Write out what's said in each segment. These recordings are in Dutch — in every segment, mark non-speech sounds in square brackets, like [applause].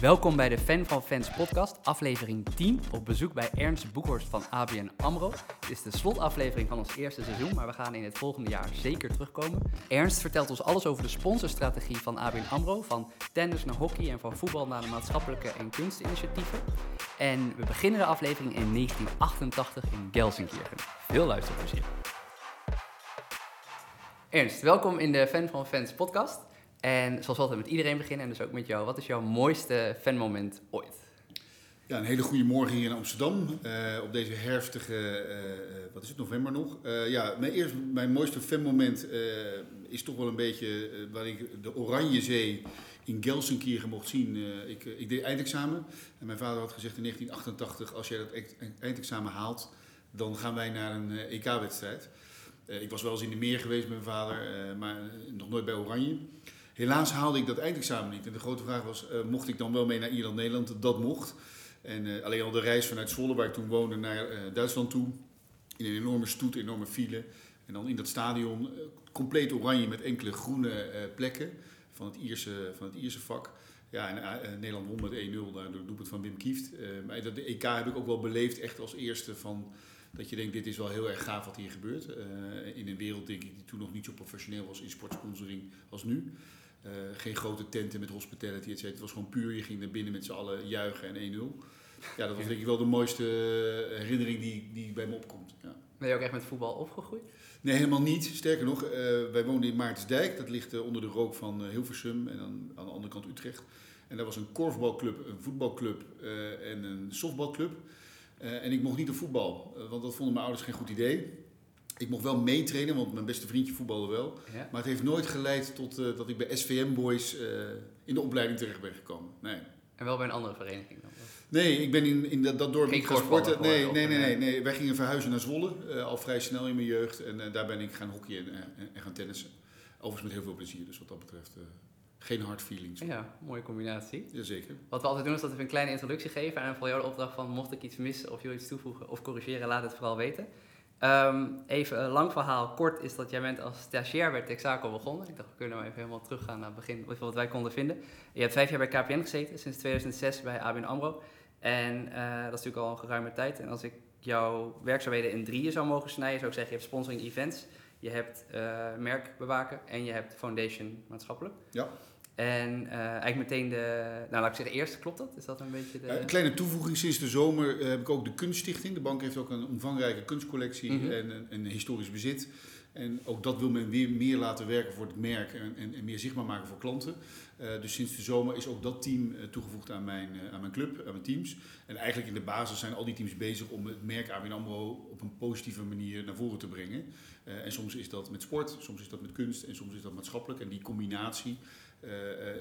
Welkom bij de Fan van Fans podcast, aflevering 10, op bezoek bij Ernst Boekhorst van ABN AMRO. Het is de slotaflevering van ons eerste seizoen, maar we gaan in het volgende jaar zeker terugkomen. Ernst vertelt ons alles over de sponsorstrategie van ABN AMRO, van tennis naar hockey en van voetbal naar de maatschappelijke en kunstinitiatieven. En we beginnen de aflevering in 1988 in Gelsenkirchen. Veel luisterplezier. Ernst, welkom in de Fan van Fans podcast. En zoals altijd met iedereen beginnen, en dus ook met jou. Wat is jouw mooiste fanmoment ooit? Ja, een hele goede morgen hier in Amsterdam. Uh, op deze herfstige, uh, wat is het, november nog. Ja, mijn, eerst, mijn mooiste fanmoment is toch wel een beetje waar ik de Oranje Zee in Gelsenkirchen mocht zien. ik, ik deed eindexamen en mijn vader had gezegd in 1988, als jij dat eindexamen haalt, dan gaan wij naar een EK-wedstrijd. ik was wel eens in de meer geweest met mijn vader, maar nog nooit bij Oranje. Helaas haalde ik dat eindexamen niet. En de grote vraag was, uh, mocht ik dan wel mee naar Ierland-Nederland? Dat mocht. En uh, alleen al de reis vanuit Zwolle, waar ik toen woonde, naar uh, Duitsland toe. In een enorme stoet, enorme file. En dan in dat stadion, compleet oranje met enkele groene plekken van het, Ierse, van het Ierse vak. Ja, en Nederland won met 1-0 door het van Wim Kieft. maar dat de EK heb ik ook wel beleefd echt als eerste van... Dat je denkt, dit is wel heel erg gaaf wat hier gebeurt. in een wereld, denk ik, die toen nog niet zo professioneel was in sportsponsoring als nu. Uh, geen grote tenten met hospitality, et Het was gewoon puur, je ging naar binnen met z'n allen juichen en 1-0. Ja, dat was denk ik wel de mooiste herinnering die, die bij me opkomt. Ja. Ben je ook echt met voetbal opgegroeid? Nee, helemaal niet. Sterker nog, uh, wij woonden in Maartensdijk. Dat ligt uh, onder de rook van Hilversum en dan aan de andere kant Utrecht. En daar was een korfbalclub, een voetbalclub en een softbalclub. en ik mocht niet op voetbal, want dat vonden mijn ouders geen goed idee. Ik mocht wel meetrainen, want mijn beste vriendje voetbalde wel. Maar het heeft nooit geleid tot uh, dat ik bij SVM Boys uh, in de opleiding terecht ben gekomen. Nee. En wel bij een andere vereniging dan? Nee, ik ben in, in dat, dat dorp niet gaan sporten. Nee, nee, nee, nee, nee, Wij gingen verhuizen naar Zwolle, uh, al vrij snel in mijn jeugd. En daar ben ik gaan hockeyen en, en, gaan tennissen. Overigens met heel veel plezier, dus wat dat betreft geen hard feelings. Ja, mooie combinatie. Jazeker. Wat we altijd doen is dat we een kleine introductie geven. En voor jou de opdracht van mocht ik iets missen of je iets toevoegen of corrigeren, laat het vooral weten. Um, even een lang verhaal. Kort is dat jij bent als stagiair bij Texaco begonnen. Ik dacht, we kunnen even helemaal teruggaan naar het begin, wat wij konden vinden. Je hebt vijf jaar bij KPN gezeten, sinds 2006 bij ABN AMRO. En uh, dat is natuurlijk al een geruime tijd. En als ik jouw werkzaamheden in drieën zou mogen snijden, zou ik zeggen, je hebt sponsoring events, je hebt uh, merk bewaken en je hebt foundation maatschappelijk. Ja. En uh, eigenlijk meteen de, nou laat ik zeggen, eerst klopt dat? Is dat een beetje de... een kleine toevoeging, sinds de zomer uh, heb ik ook de Kunststichting. De bank heeft ook een omvangrijke kunstcollectie mm -hmm. en een, een, historisch bezit. En ook dat wil men weer meer laten werken voor het merk en, en, en meer zichtbaar maken voor klanten. Uh, dus sinds de zomer is ook dat team toegevoegd aan mijn, aan mijn club, aan mijn teams. En eigenlijk in de basis zijn al die teams bezig om het merk ABN AMRO op een positieve manier naar voren te brengen. en soms is dat met sport, soms is dat met kunst en soms is dat maatschappelijk. En die combinatie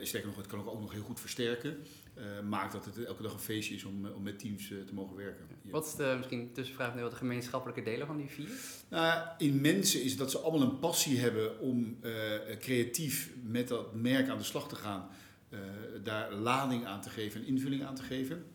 sterker nog, het kan ook nog heel goed versterken. Maakt dat het elke dag een feestje is om, om met teams te mogen werken. Ja. Wat is de, misschien tussenvraag nu, wat de gemeenschappelijke delen van die vier? Nou, in mensen is dat ze allemaal een passie hebben om creatief met dat merk aan de slag te gaan. Daar lading aan te geven en invulling aan te geven.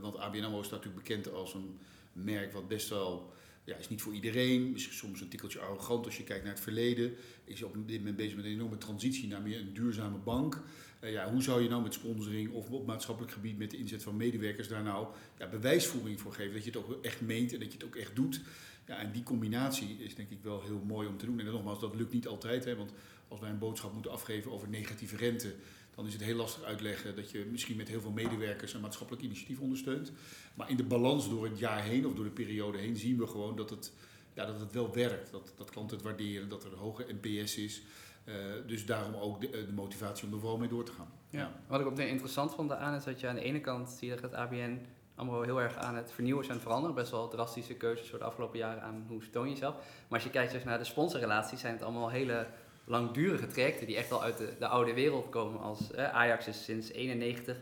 want ABN AMRO staat natuurlijk bekend als een merk wat best wel ja, is niet voor iedereen. Misschien soms een tikkeltje arrogant als je kijkt naar het verleden. Is op dit moment bezig met een enorme transitie naar meer een duurzame bank. Uh, ja, hoe zou je nou met sponsoring of op maatschappelijk gebied met de inzet van medewerkers daar nou ja, bewijsvoering voor geven? Dat je het ook echt meent en dat je het ook echt doet. Ja, en die combinatie is denk ik wel heel mooi om te doen. En nogmaals, dat lukt niet altijd. Hè, want als wij een boodschap moeten afgeven over negatieve rente, dan is het heel lastig uitleggen dat je misschien met heel veel medewerkers een maatschappelijk initiatief ondersteunt. Maar in de balans door het jaar heen of door de periode heen zien we gewoon dat het, ja, dat het wel werkt. Dat, dat klanten het waarderen, dat er een hoge NPS is. Uh, dus daarom ook de, de, motivatie om er vooral mee door te gaan. Ja. Wat ik ook interessant vond aan is dat je aan de ene kant zie je dat het ABN allemaal heel erg aan het vernieuwen en veranderen. Best wel drastische keuzes voor de afgelopen jaren aan hoe toon je jezelf. Maar als je kijkt dus naar de sponsorrelaties, zijn het allemaal hele langdurige trajecten die echt wel uit de, de oude wereld komen. Als eh, Ajax is sinds 91,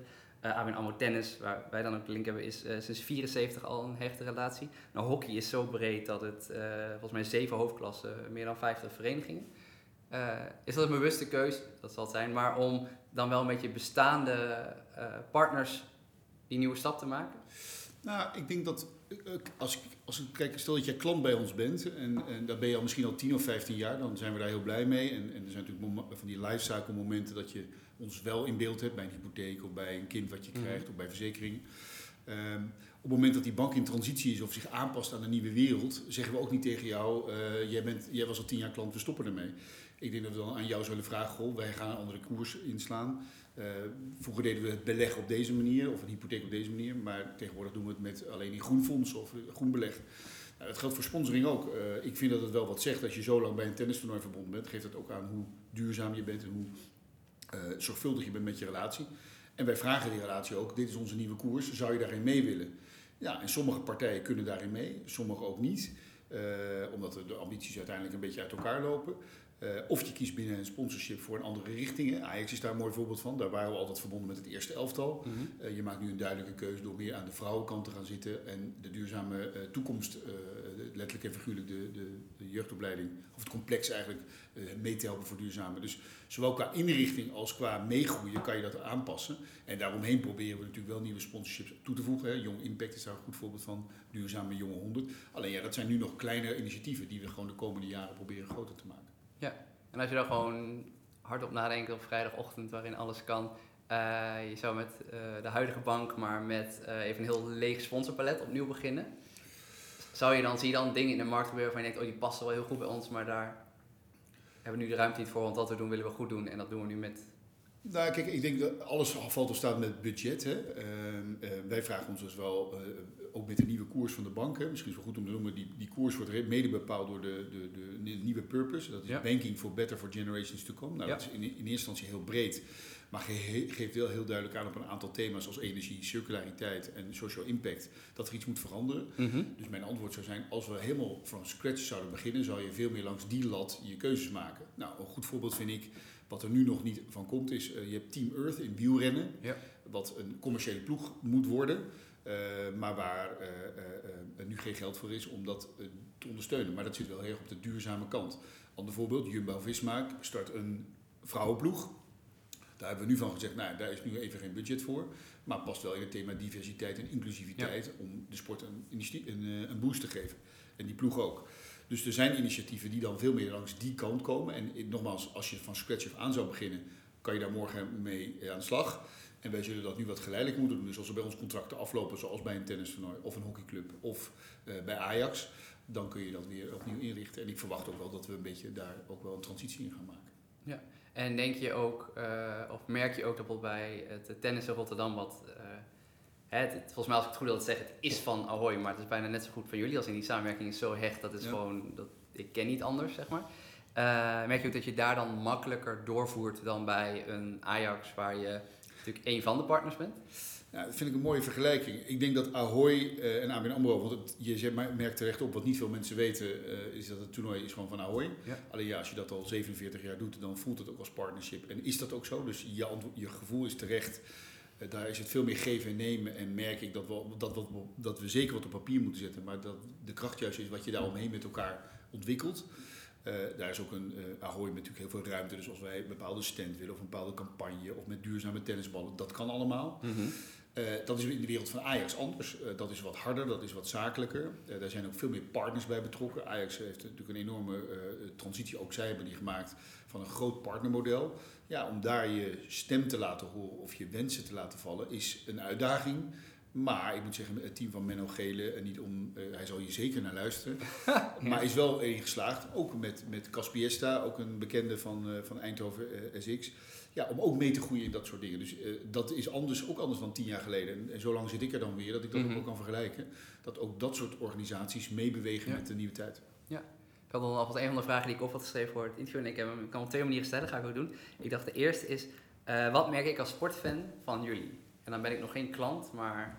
uh, ABN AMRO Tennis, waar wij dan ook de link hebben, is uh, sinds 74 al een hechte relatie. Nou, hockey is zo breed dat het uh, volgens mij zeven hoofdklassen, meer dan 50 verenigingen. is dat een bewuste keus? Dat zal het zijn, maar om dan wel met je bestaande partners die nieuwe stap te maken? Nou, ik denk dat eh, als ik, als ik kijk, stel dat jij klant bij ons bent en, en daar ben je al misschien al 10 of 15 jaar, dan zijn we daar heel blij mee. En, en er zijn natuurlijk van die lifecycle momenten dat je ons wel in beeld hebt bij een hypotheek of bij een kind wat je mhm. krijgt of bij verzekering. Um, op het moment dat die bank in transitie is of zich aanpast aan een nieuwe wereld, zeggen we ook niet tegen jou, uh, jij, bent, jij was al tien jaar klant, we stoppen ermee. Ik denk dat we dan aan jou zullen vragen, goh, wij gaan een andere koers inslaan. Uh, vroeger deden we het beleggen op deze manier, of een hypotheek op deze manier, maar tegenwoordig doen we het met alleen in groenfonds of groen beleg. Nou, dat geldt voor sponsoring ook. Uh, ik vind dat het wel wat zegt als je zo lang bij een tennistoernooi verbonden bent, geeft dat ook aan hoe duurzaam je bent en hoe zorgvuldig je bent met je relatie. En wij vragen die relatie ook, dit is onze nieuwe koers, zou je daarin mee willen? Ja, en sommige partijen kunnen daarin mee, sommige ook niet. Omdat de ambities uiteindelijk een beetje uit elkaar lopen. Uh, of je kiest binnen een sponsorship voor een andere richting. Ajax is daar een mooi voorbeeld van. Daar waren we altijd verbonden met het eerste elftal. Mm -hmm. uh, je maakt nu een duidelijke keuze door meer aan de vrouwenkant te gaan zitten. En de duurzame toekomst, letterlijk en figuurlijk de, de, de, jeugdopleiding, of het complex eigenlijk, mee te helpen verduurzamen. Dus zowel qua inrichting als qua meegroeien kan je dat aanpassen. En daaromheen proberen we natuurlijk wel nieuwe sponsorships toe te voegen. Hè. Young Impact is daar een goed voorbeeld van. Duurzame Jonge 100. Alleen ja, dat zijn nu nog kleine initiatieven die we gewoon de komende jaren proberen groter te maken. Ja, en als je dan gewoon hardop nadenkt op vrijdagochtend waarin alles kan. Uh, je zou met uh, de huidige bank, maar met uh, even een heel leeg sponsorpalet opnieuw beginnen. Zou je dan, zie je dan dingen in de markt gebeuren waarvan je denkt, oh die passen wel heel goed bij ons, maar daar hebben we nu de ruimte niet voor, want wat we doen willen we goed doen en dat doen we nu met nou, kijk, ik denk dat alles valt of staat met budget. Hè. Uh, uh, wij vragen ons dus wel, uh, ook met de nieuwe koers van de banken, misschien is het wel goed om te noemen, die, die koers wordt mede bepaald door de, de, de nieuwe purpose. Dat is ja. banking for better for generations to come. Nou, ja. dat is in, in, eerste instantie heel breed, maar ge geeft wel heel duidelijk aan op een aantal thema's als energie, circulariteit en social impact, dat er iets moet veranderen. Mm -hmm. Dus mijn antwoord zou zijn, als we helemaal van scratch zouden beginnen, zou je veel meer langs die lat je keuzes maken. Nou, een goed voorbeeld vind ik wat er nu nog niet van komt is, uh, je hebt Team Earth in wielrennen, ja. wat een commerciële ploeg moet worden, uh, maar waar uh, nu geen geld voor is om dat te ondersteunen. Maar dat zit wel heel erg op de duurzame kant. Ander voorbeeld, Jumbo-Visma start een vrouwenploeg. Daar hebben we nu van gezegd, nou daar is nu even geen budget voor. Maar past wel in het thema diversiteit en inclusiviteit ja. om de sport een, een, een boost te geven. En die ploeg ook. Dus er zijn initiatieven die dan veel meer langs die kant komen. En nogmaals, als je van scratch af aan zou beginnen, kan je daar morgen mee aan de slag. En wij zullen dat nu wat geleidelijk moeten doen. Dus als er bij ons contracten aflopen, zoals bij een tennistoernooi of een hockeyclub of uh, bij Ajax, dan kun je dat weer opnieuw inrichten. En ik verwacht ook wel dat we een beetje daar ook wel een transitie in gaan maken. Ja, en denk je ook, uh, of merk je ook dat bij het tennis in Rotterdam, wat het, volgens mij als ik het goed wil zeggen, het is van Ahoy, maar het is bijna net zo goed van jullie. Als in die samenwerking is zo hecht, dat is gewoon, dat, ik ken niet anders, zeg maar. Uh, merk je ook dat je daar dan makkelijker doorvoert dan bij een Ajax, waar je natuurlijk één van de partners bent? Ja, dat vind ik een mooie vergelijking. Ik denk dat Ahoy uh, en ABN AMRO, want het, je merkt terecht op, wat niet veel mensen weten, uh, is dat het toernooi is gewoon van Ahoy. Ja. Alleen ja, als je dat al 47 jaar doet, dan voelt het ook als partnership. En is dat ook zo? Dus je, je gevoel is terecht eh, daar is het veel meer geven en nemen. En merk ik dat we, dat, dat we zeker wat op papier moeten zetten. Maar dat de kracht juist is wat je daar omheen met elkaar ontwikkelt. Uh, daar is ook een uh, Ahoy met natuurlijk heel veel ruimte. Dus als wij een bepaalde stand willen of een bepaalde campagne of met duurzame tennisballen, dat kan allemaal. Mm -hmm. uh, dat is in de wereld van Ajax anders. dat is wat harder, dat is wat zakelijker. daar zijn ook veel meer partners bij betrokken. Ajax heeft natuurlijk een enorme transitie, ook zij hebben die gemaakt, van een groot partnermodel ja, om daar je stem te laten horen of je wensen te laten vallen, is een uitdaging. Maar ik moet zeggen, het team van Menno Gele, en niet om, uh, hij zal hier zeker naar luisteren, [laughs] maar is wel erin geslaagd. Ook met, met Caspiesta, ook een bekende van, uh, van Eindhoven uh, SX. Ja, om ook mee te groeien in dat soort dingen. Dus dat is anders, ook anders dan tien jaar geleden. En, en zo lang zit ik er dan weer dat ik dat mm -hmm. ook kan vergelijken. Dat ook dat soort organisaties meebewegen ja. met de nieuwe tijd. Ja, ik had dan alvast een van de vragen die ik op had geschreven voor het interview. En ik heb hem, kan op twee manieren stellen, ga ik ook doen. Ik dacht, de eerste is, uh, wat merk ik als sportfan van jullie? En dan ben ik nog geen klant, maar...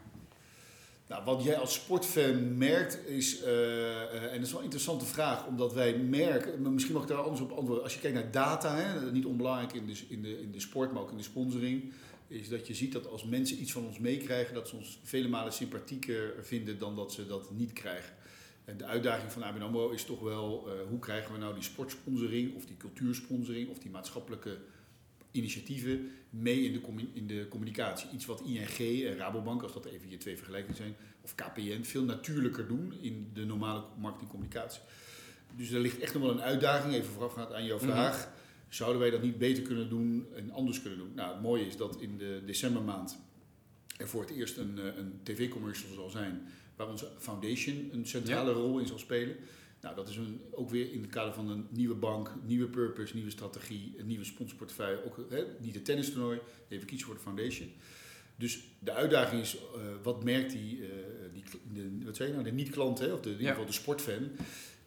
Nou, wat jij als sportfan merkt is, uh, uh, en dat is wel een interessante vraag, omdat wij merken, misschien mag ik daar anders op antwoorden. Als je kijkt naar data, hè, niet onbelangrijk in de, in, de, in de sport, maar ook in de sponsoring, is dat je ziet dat als mensen iets van ons meekrijgen, dat ze ons vele malen sympathieker vinden dan dat ze dat niet krijgen. En de uitdaging van ABN AMRO is toch wel, uh, hoe krijgen we nou die sportsponsoring of die cultuursponsoring of die maatschappelijke initiatieven mee in de, in de communicatie. Iets wat ING en Rabobank, als dat even je twee vergelijkingen zijn, of KPN, veel natuurlijker doen in de normale marketingcommunicatie. Dus er ligt echt nog wel een uitdaging, even voorafgaand aan jouw mhm. vraag. Zouden wij dat niet beter kunnen doen en anders kunnen doen? Nou, het mooie is dat in de decembermaand er voor het eerst een, eh, een tv-commercial zal zijn waar onze foundation een centrale rol in zal spelen. Nou, dat is een, ook weer in het kader van een nieuwe bank, nieuwe purpose, nieuwe strategie, een nieuwe sponsorportefeuille. Ook hè, niet het tennistoernooi, even kiezen voor de foundation. Dus de uitdaging is, uh, wat merkt die, uh, die de, wat zei je nou, de niet-klant, of de, in ieder geval de sportfan,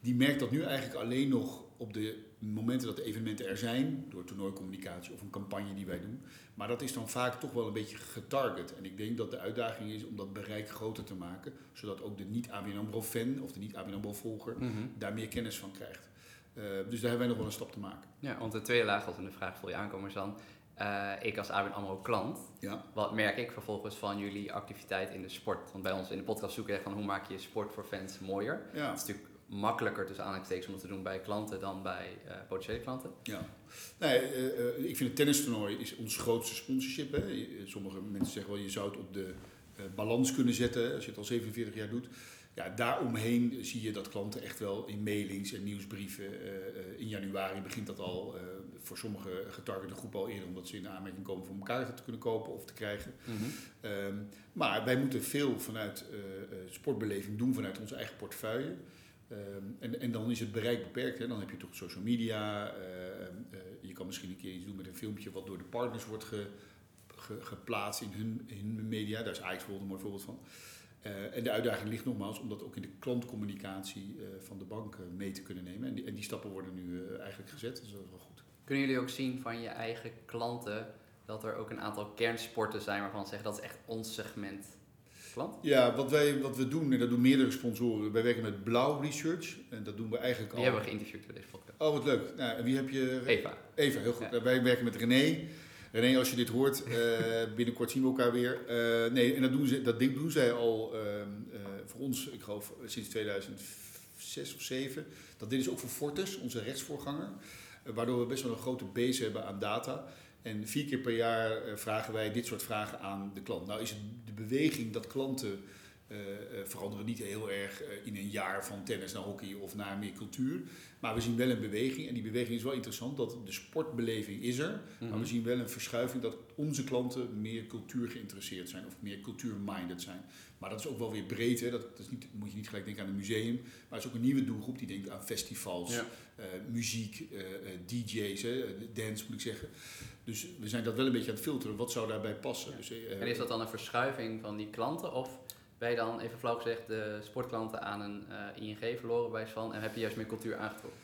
die merkt dat nu eigenlijk alleen nog op de momenten dat de evenementen er zijn, door toernooicommunicatie of een campagne die wij doen. Maar dat is dan vaak toch wel een beetje getarget. En ik denk dat de uitdaging is om dat bereik groter te maken, zodat ook de niet-ABN AMRO-fan of de niet-ABN AMRO-volger mhm. daar meer kennis van krijgt. Uh, dus daar hebben wij nog wel een stap te maken. Ja, want de tweede laag was in de vraag voor je aankomers dan. Uh, ik als ABN AMRO klant, ja. wat merk ik vervolgens van jullie activiteit in de sport? Want bij ons in de podcast zoeken we van hoe maak je sport voor fans mooier. Ja. Dat is natuurlijk makkelijker tussen aanhalingstekens om dat te doen bij klanten dan bij uh, potentiële klanten. Ja, nee, uh, ik vind het tennistoernooi is ons grootste sponsorship. Hè. Sommige mensen zeggen wel, je zou het op de uh, balans kunnen zetten als je het al 47 jaar doet. Ja, daaromheen zie je dat klanten echt wel in mailings en nieuwsbrieven. in januari begint dat al voor sommige getargete groepen al eerder, omdat ze in de aanmerking komen om elkaar te kunnen kopen of te krijgen. Mhm. um, maar wij moeten veel vanuit sportbeleving doen vanuit onze eigen portefeuille. Ehm, en, en dan is het bereik beperkt. Hè. Dan heb je toch social media. Uh, je kan misschien een keer iets doen met een filmpje wat door de partners wordt ge, geplaatst in hun, in hun media. Daar is Ajax bijvoorbeeld een mooi voorbeeld van. Uh, en de uitdaging ligt nogmaals om dat ook in de klantcommunicatie van de bank mee te kunnen nemen. En die, en die stappen worden nu eigenlijk gezet, dus dat is wel goed. Kunnen jullie ook zien van je eigen klanten dat er ook een aantal kernsporten zijn waarvan ze zeggen dat is echt ons segment? Ja, wat, wij, wat we doen, en dat doen meerdere sponsoren, wij werken met Blauw Research. En dat doen we eigenlijk al. Die hebben we geïnterviewd voor deze podcast. Oh, wat leuk. Nou, en wie heb je? Eva. Eva, heel goed. Wij werken met René. René, als je dit hoort, uh, [laughs] binnenkort zien we elkaar weer. Uh, nee, en dat doen, ze, dat doen zij al uh, voor ons, ik geloof, sinds 2006 of 2007. Dat dit is ook voor Fortis, onze rechtsvoorganger. waardoor we best wel een grote base hebben aan data. En vier keer per jaar eh, vragen wij dit soort vragen aan de klant. Nou is het de beweging dat klanten uh, veranderen niet heel erg in een jaar van tennis naar hockey of naar meer cultuur. Maar we zien wel een beweging. En die beweging is wel interessant. Dat de sportbeleving is er. Maar we mhm. zien wel een verschuiving dat onze klanten meer cultuur geïnteresseerd zijn. Of meer cultuur-minded zijn. Maar dat is ook wel weer breed. Hè. Dat, is niet, moet je niet gelijk denken aan een museum. Maar het is ook een nieuwe doelgroep die denkt aan festivals, muziek, DJ's, hè, dance moet ik zeggen. Dus we zijn dat wel een beetje aan het filteren. Wat zou daarbij passen? Dus, en is dat dan een verschuiving van die klanten? Of je dan, even flauw gezegd, de sportklanten aan een uh, ING verloren bij van? En heb je juist meer cultuur aangetrokken?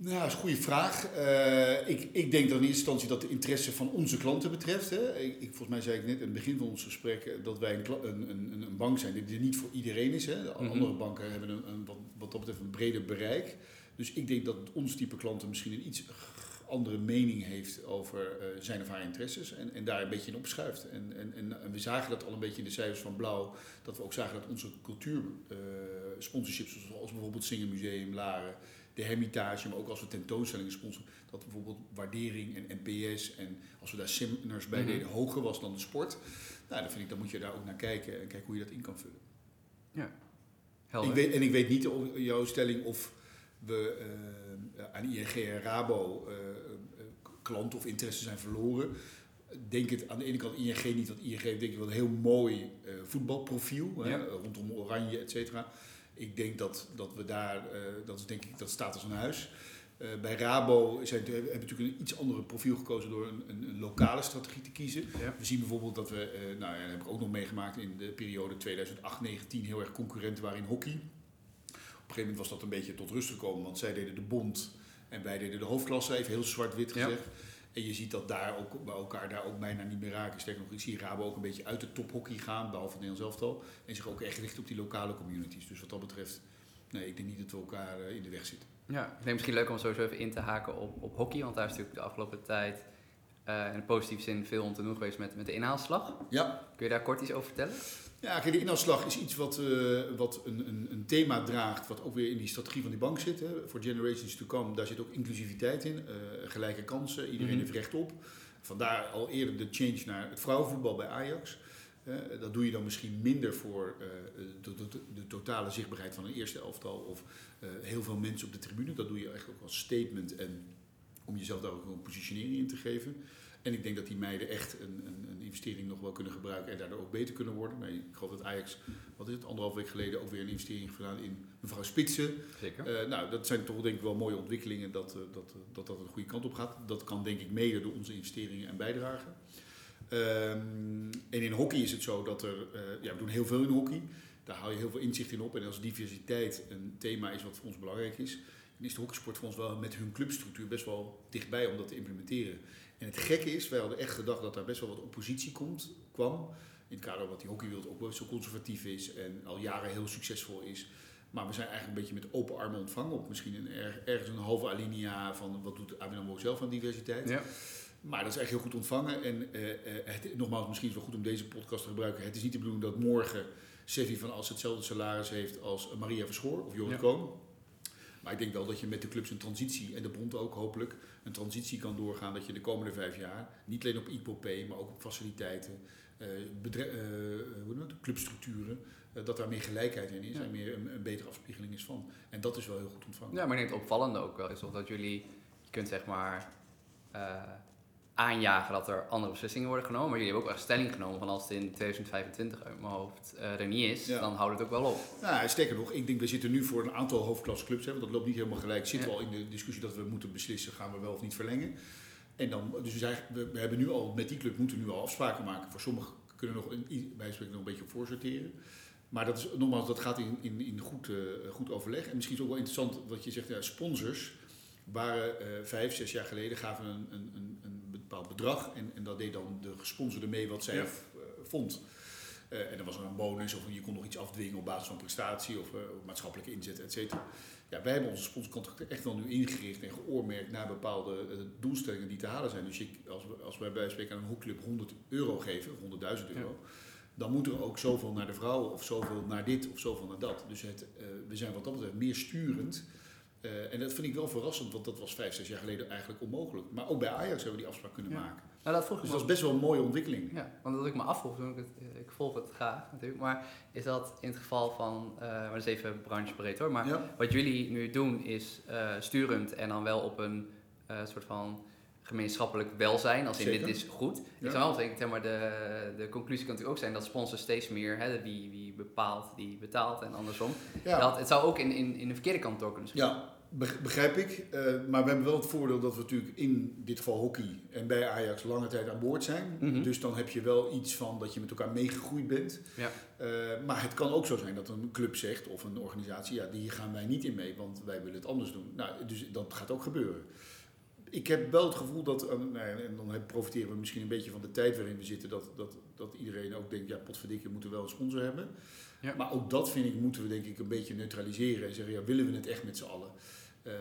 Nou, dat is een goede vraag. Uh, ik, ik denk dan in eerste instantie dat de interesse van onze klanten betreft. Hè. Ik, ik, volgens mij zei ik net in het begin van ons gesprek dat wij een, een, een, een bank zijn die niet voor iedereen is. Hè. De mhm. andere banken hebben een, een, wat, wat dat betreft een breder bereik. Dus ik denk dat ons type klanten misschien een iets andere mening heeft over uh, zijn of haar interesses en, en daar een beetje in opschuift. En, en, en, we zagen dat al een beetje in de cijfers van Blauw, dat we ook zagen dat onze cultuursponsorships, uh, zoals bijvoorbeeld Zingen Museum, Laren, de Hermitage, maar ook als we tentoonstellingen sponsoren, dat bijvoorbeeld waardering en NPS en als we daar seminars bij mhm. deden hoger was dan de sport. Nou, dan vind ik, dan moet je daar ook naar kijken en kijken hoe je dat in kan vullen. Ja, helder. Ik weet, en ik weet niet jouw stelling of we uh, aan ING en Rabo uh, klanten of interesse zijn verloren. Denk het aan de ene kant ING niet, want ING denk ik wel een heel mooi voetbalprofiel, hè, rondom Oranje, et cetera. Ik denk dat, dat we daar, dat is denk ik, dat staat als een huis. Uh, bij Rabo zijn, hebben we natuurlijk een iets andere profiel gekozen door een, een, een lokale strategie te kiezen. We zien bijvoorbeeld dat we, uh, nou ja, dat heb ik ook nog meegemaakt in de periode 2008-19, heel erg concurrenten waren in hockey een gegeven moment was dat een beetje tot rust gekomen, want zij deden de bond en wij deden de hoofdklasse, even heel zwart-wit gezegd. En je ziet dat daar ook bij elkaar daar ook bijna niet meer raken. Sterker nog, ik zie Rabo ook een beetje uit de tophockey gaan, behalve het Nederlands elftal. En zich ook echt richten op die lokale communities. Dus wat dat betreft, nee, ik denk niet dat we elkaar uh, in de weg zitten. Ja, ik denk misschien leuk om sowieso even in te haken op, op hockey. Want daar is natuurlijk de afgelopen tijd uh, in positieve zin veel om te doen geweest met, met de inhaalslag. Ja. Kun je daar kort iets over vertellen? Ja, kijk, de inhaalslag is iets wat, uh, wat een, een, een, thema draagt, wat ook weer in die strategie van die bank zit. Voor Generations to Come, daar zit ook inclusiviteit in, uh, gelijke kansen, iedereen mm -hmm. heeft recht op. vandaar al eerder de change naar het vrouwenvoetbal bij Ajax. Uh, dat doe je dan misschien minder voor uh, de, de, de, totale zichtbaarheid van een eerste elftal of heel veel mensen op de tribune. Dat doe je echt ook als statement en om jezelf daar ook een positionering in te geven. En ik denk dat die meiden echt een, een, een, investering nog wel kunnen gebruiken en daardoor ook beter kunnen worden. Nee, ik geloof dat Ajax, wat is het, anderhalf week geleden ook weer een investering heeft gedaan in mevrouw Spitsen. Zeker. Uh, nou, dat zijn toch denk ik wel mooie ontwikkelingen dat, uh, dat, uh, dat dat een goede kant op gaat. Dat kan denk ik mede door onze investeringen en bijdragen. Um, en in hockey is het zo dat er, ja, we doen heel veel in hockey. Daar haal je heel veel inzicht in op. En als diversiteit een thema is wat voor ons belangrijk is, dan is de hockeysport voor ons wel met hun clubstructuur best wel dichtbij om dat te implementeren. En het gekke is, wij hadden echt gedacht dat daar best wel wat oppositie komt, kwam. In het kader wat die hockeywereld ook wel zo conservatief is en al jaren heel succesvol is. Maar we zijn eigenlijk een beetje met open armen ontvangen op misschien een, ergens een halve alinea van wat doet ABN AMRO zelf aan diversiteit. Ja. Maar dat is echt heel goed ontvangen. En uh, het, nogmaals, misschien is het wel goed om deze podcast te gebruiken. Het is niet de bedoeling dat morgen Sevi van As hetzelfde salaris heeft als Maria Verschoor of Jorrit ja. Koon. Maar ik denk wel dat je met de clubs een transitie, en de bond ook hopelijk, een transitie kan doorgaan. Dat je de komende vijf jaar, niet alleen op pay, maar ook op faciliteiten, uh, hoe noem het, clubstructuren, uh, dat daar meer gelijkheid in is ja. en meer een, een, betere afspiegeling is van. En dat is wel heel goed ontvangen. Ja, maar ik denk het opvallende ook wel is of dat jullie, je kunt zeg maar aanjagen dat er andere beslissingen worden genomen. Maar jullie hebben ook echt stelling genomen van als het in 2025 uit mijn hoofd uh, er niet is, ja. dan houdt het ook wel op. Nou, sterker nog, ik denk we zitten nu voor een aantal hoofdklasseclubs, hè, want dat loopt niet helemaal gelijk. Zitten ja. we al in de discussie dat we moeten beslissen, gaan we wel of niet verlengen. En dan, dus we, zijn, we, we hebben nu al, met die club moeten we nu al afspraken maken. Voor sommigen kunnen we nog, een, wij spreken nog een beetje op voorsorteren. Maar dat is, nogmaals, dat gaat in, in, in goed, uh, goed overleg. En misschien is het ook wel interessant wat je zegt, ja, sponsors waren uh, vijf, zes jaar geleden, gaven een, een, een bepaald bedrag. En, en dat deed dan de gesponsorde mee wat zij ja. uh, vond. Uh, en dan was er een bonus of je kon nog iets afdwingen op basis van prestatie of uh, maatschappelijke inzet, et cetera. Ja, wij hebben onze sponsorcontracten echt wel nu ingericht en geoormerkt naar bepaalde uh, doelstellingen die te halen zijn. Dus je, als, we, als wij bij spreken aan een hoekclub 100 euro geven, 100.000 euro, ja. dan moet er ook zoveel naar de vrouwen of zoveel naar dit of zoveel naar dat. Dus het, we zijn wat dat betreft meer sturend. Uh, en dat vind ik wel verrassend, want dat was vijf, zes jaar geleden eigenlijk onmogelijk. Maar ook bij Ajax hebben we die afspraak kunnen ja. maken. Nou, dat vroeg dus dat is best wel een mooie ontwikkeling. Ja, want dat ik me afvroeg, ik, het, ik volg het graag natuurlijk, maar is dat in het geval van, uh, maar dat is even branchebreed hoor, maar ja. wat jullie nu doen is uh, sturend en dan wel op een soort van gemeenschappelijk welzijn, als in Zeker. dit is goed. Ja. Ik zou wel denken, maar de, de conclusie kan natuurlijk ook zijn dat sponsors steeds meer, hè, wie, wie bepaalt, die betaalt en andersom. Ja. Dat, het zou ook in, in, in de verkeerde kant door kunnen spelen. Ja, begrijp ik. Uh, maar we hebben wel het voordeel dat we natuurlijk in dit geval hockey en bij Ajax lange tijd aan boord zijn. Mhm. Dus dan heb je wel iets van dat je met elkaar meegegroeid bent. Ja. Uh, maar het kan ook zo zijn dat een club zegt of een organisatie, ja, hier gaan wij niet in mee, want wij willen het anders doen. Nou, dus dat gaat ook gebeuren ik heb wel het gevoel dat, uh, nou, en dan profiteren we misschien een beetje van de tijd waarin we zitten, dat, dat, dat iedereen ook denkt, ja potverdikke, we moeten wel een sponsor hebben. Ja. Maar ook dat vind ik, moeten we denk ik een beetje neutraliseren en zeggen, ja, willen we het echt met z'n allen? Uh,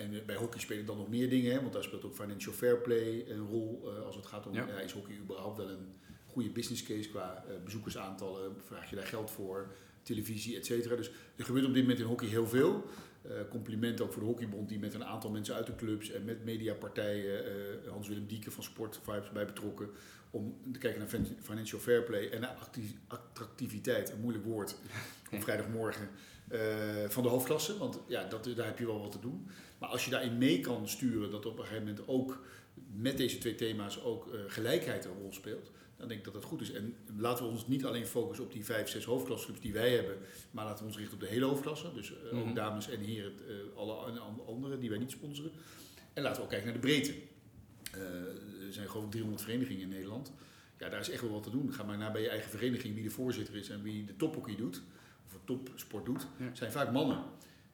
en bij hockey spelen dan nog meer dingen, hè, want daar speelt ook financial fair play een rol uh, als het gaat om, ja. Ja, is hockey überhaupt wel een goede business case qua bezoekersaantallen, vraag je daar geld voor, televisie, et cetera. Dus er gebeurt op dit moment in hockey heel veel. Compliment ook voor de Hockeybond die met een aantal mensen uit de clubs en met mediapartijen, Hans-Willem Dieken van Sport Vibes bij betrokken, om te kijken naar financial fair play en naar attractiviteit, een moeilijk woord, op vrijdagmorgen, uh, van de hoofdklasse. Want ja, dat, daar heb je wel wat te doen. Maar als je daarin mee kan sturen dat op een gegeven moment ook met deze twee thema's ook gelijkheid een rol speelt, dan denk ik dat dat goed is. En laten we ons niet alleen focussen op die vijf, zes hoofdklasseclubs die wij hebben, maar laten we ons richten op de hele hoofdklasse. Dus uh, mm -hmm. ook dames en heren, alle anderen die wij niet sponsoren. En laten we ook kijken naar de breedte. Er zijn gewoon 300 verenigingen in Nederland. Ja, daar is echt wel wat te doen. Ga maar naar bij je eigen vereniging wie de voorzitter is en wie de tophockey doet, topsport doet, ja. zijn vaak mannen.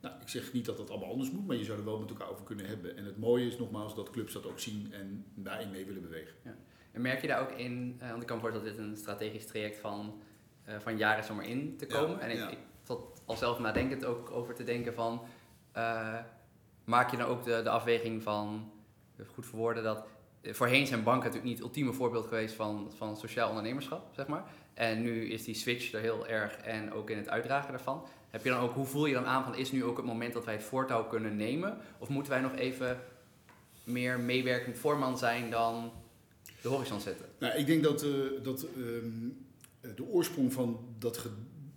Nou, ik zeg niet dat dat allemaal anders moet, maar je zou er wel met elkaar over kunnen hebben. En het mooie is nogmaals dat clubs dat ook zien en daarin mee willen bewegen. Ja. En merk je daar ook in, uh, want ik kan voorstellen dat dit een strategisch traject van, uh, van jaren is om erin te komen. Ja, en ik, al zelf nadenkend ook over te denken van, uh, maak je dan ook de, de afweging van, goed verwoorden, dat voorheen zijn banken natuurlijk niet het ultieme voorbeeld geweest van, van sociaal ondernemerschap, zeg maar. En nu is die switch er heel erg en ook in het uitdragen daarvan. Heb je dan ook, hoe voel je dan aan van, is nu ook het moment dat wij het voortouw kunnen nemen? Of moeten wij nog even meer meewerkend voorman zijn dan de horizon zetten? Nou, ik denk dat, uh, dat ehm, de oorsprong van dat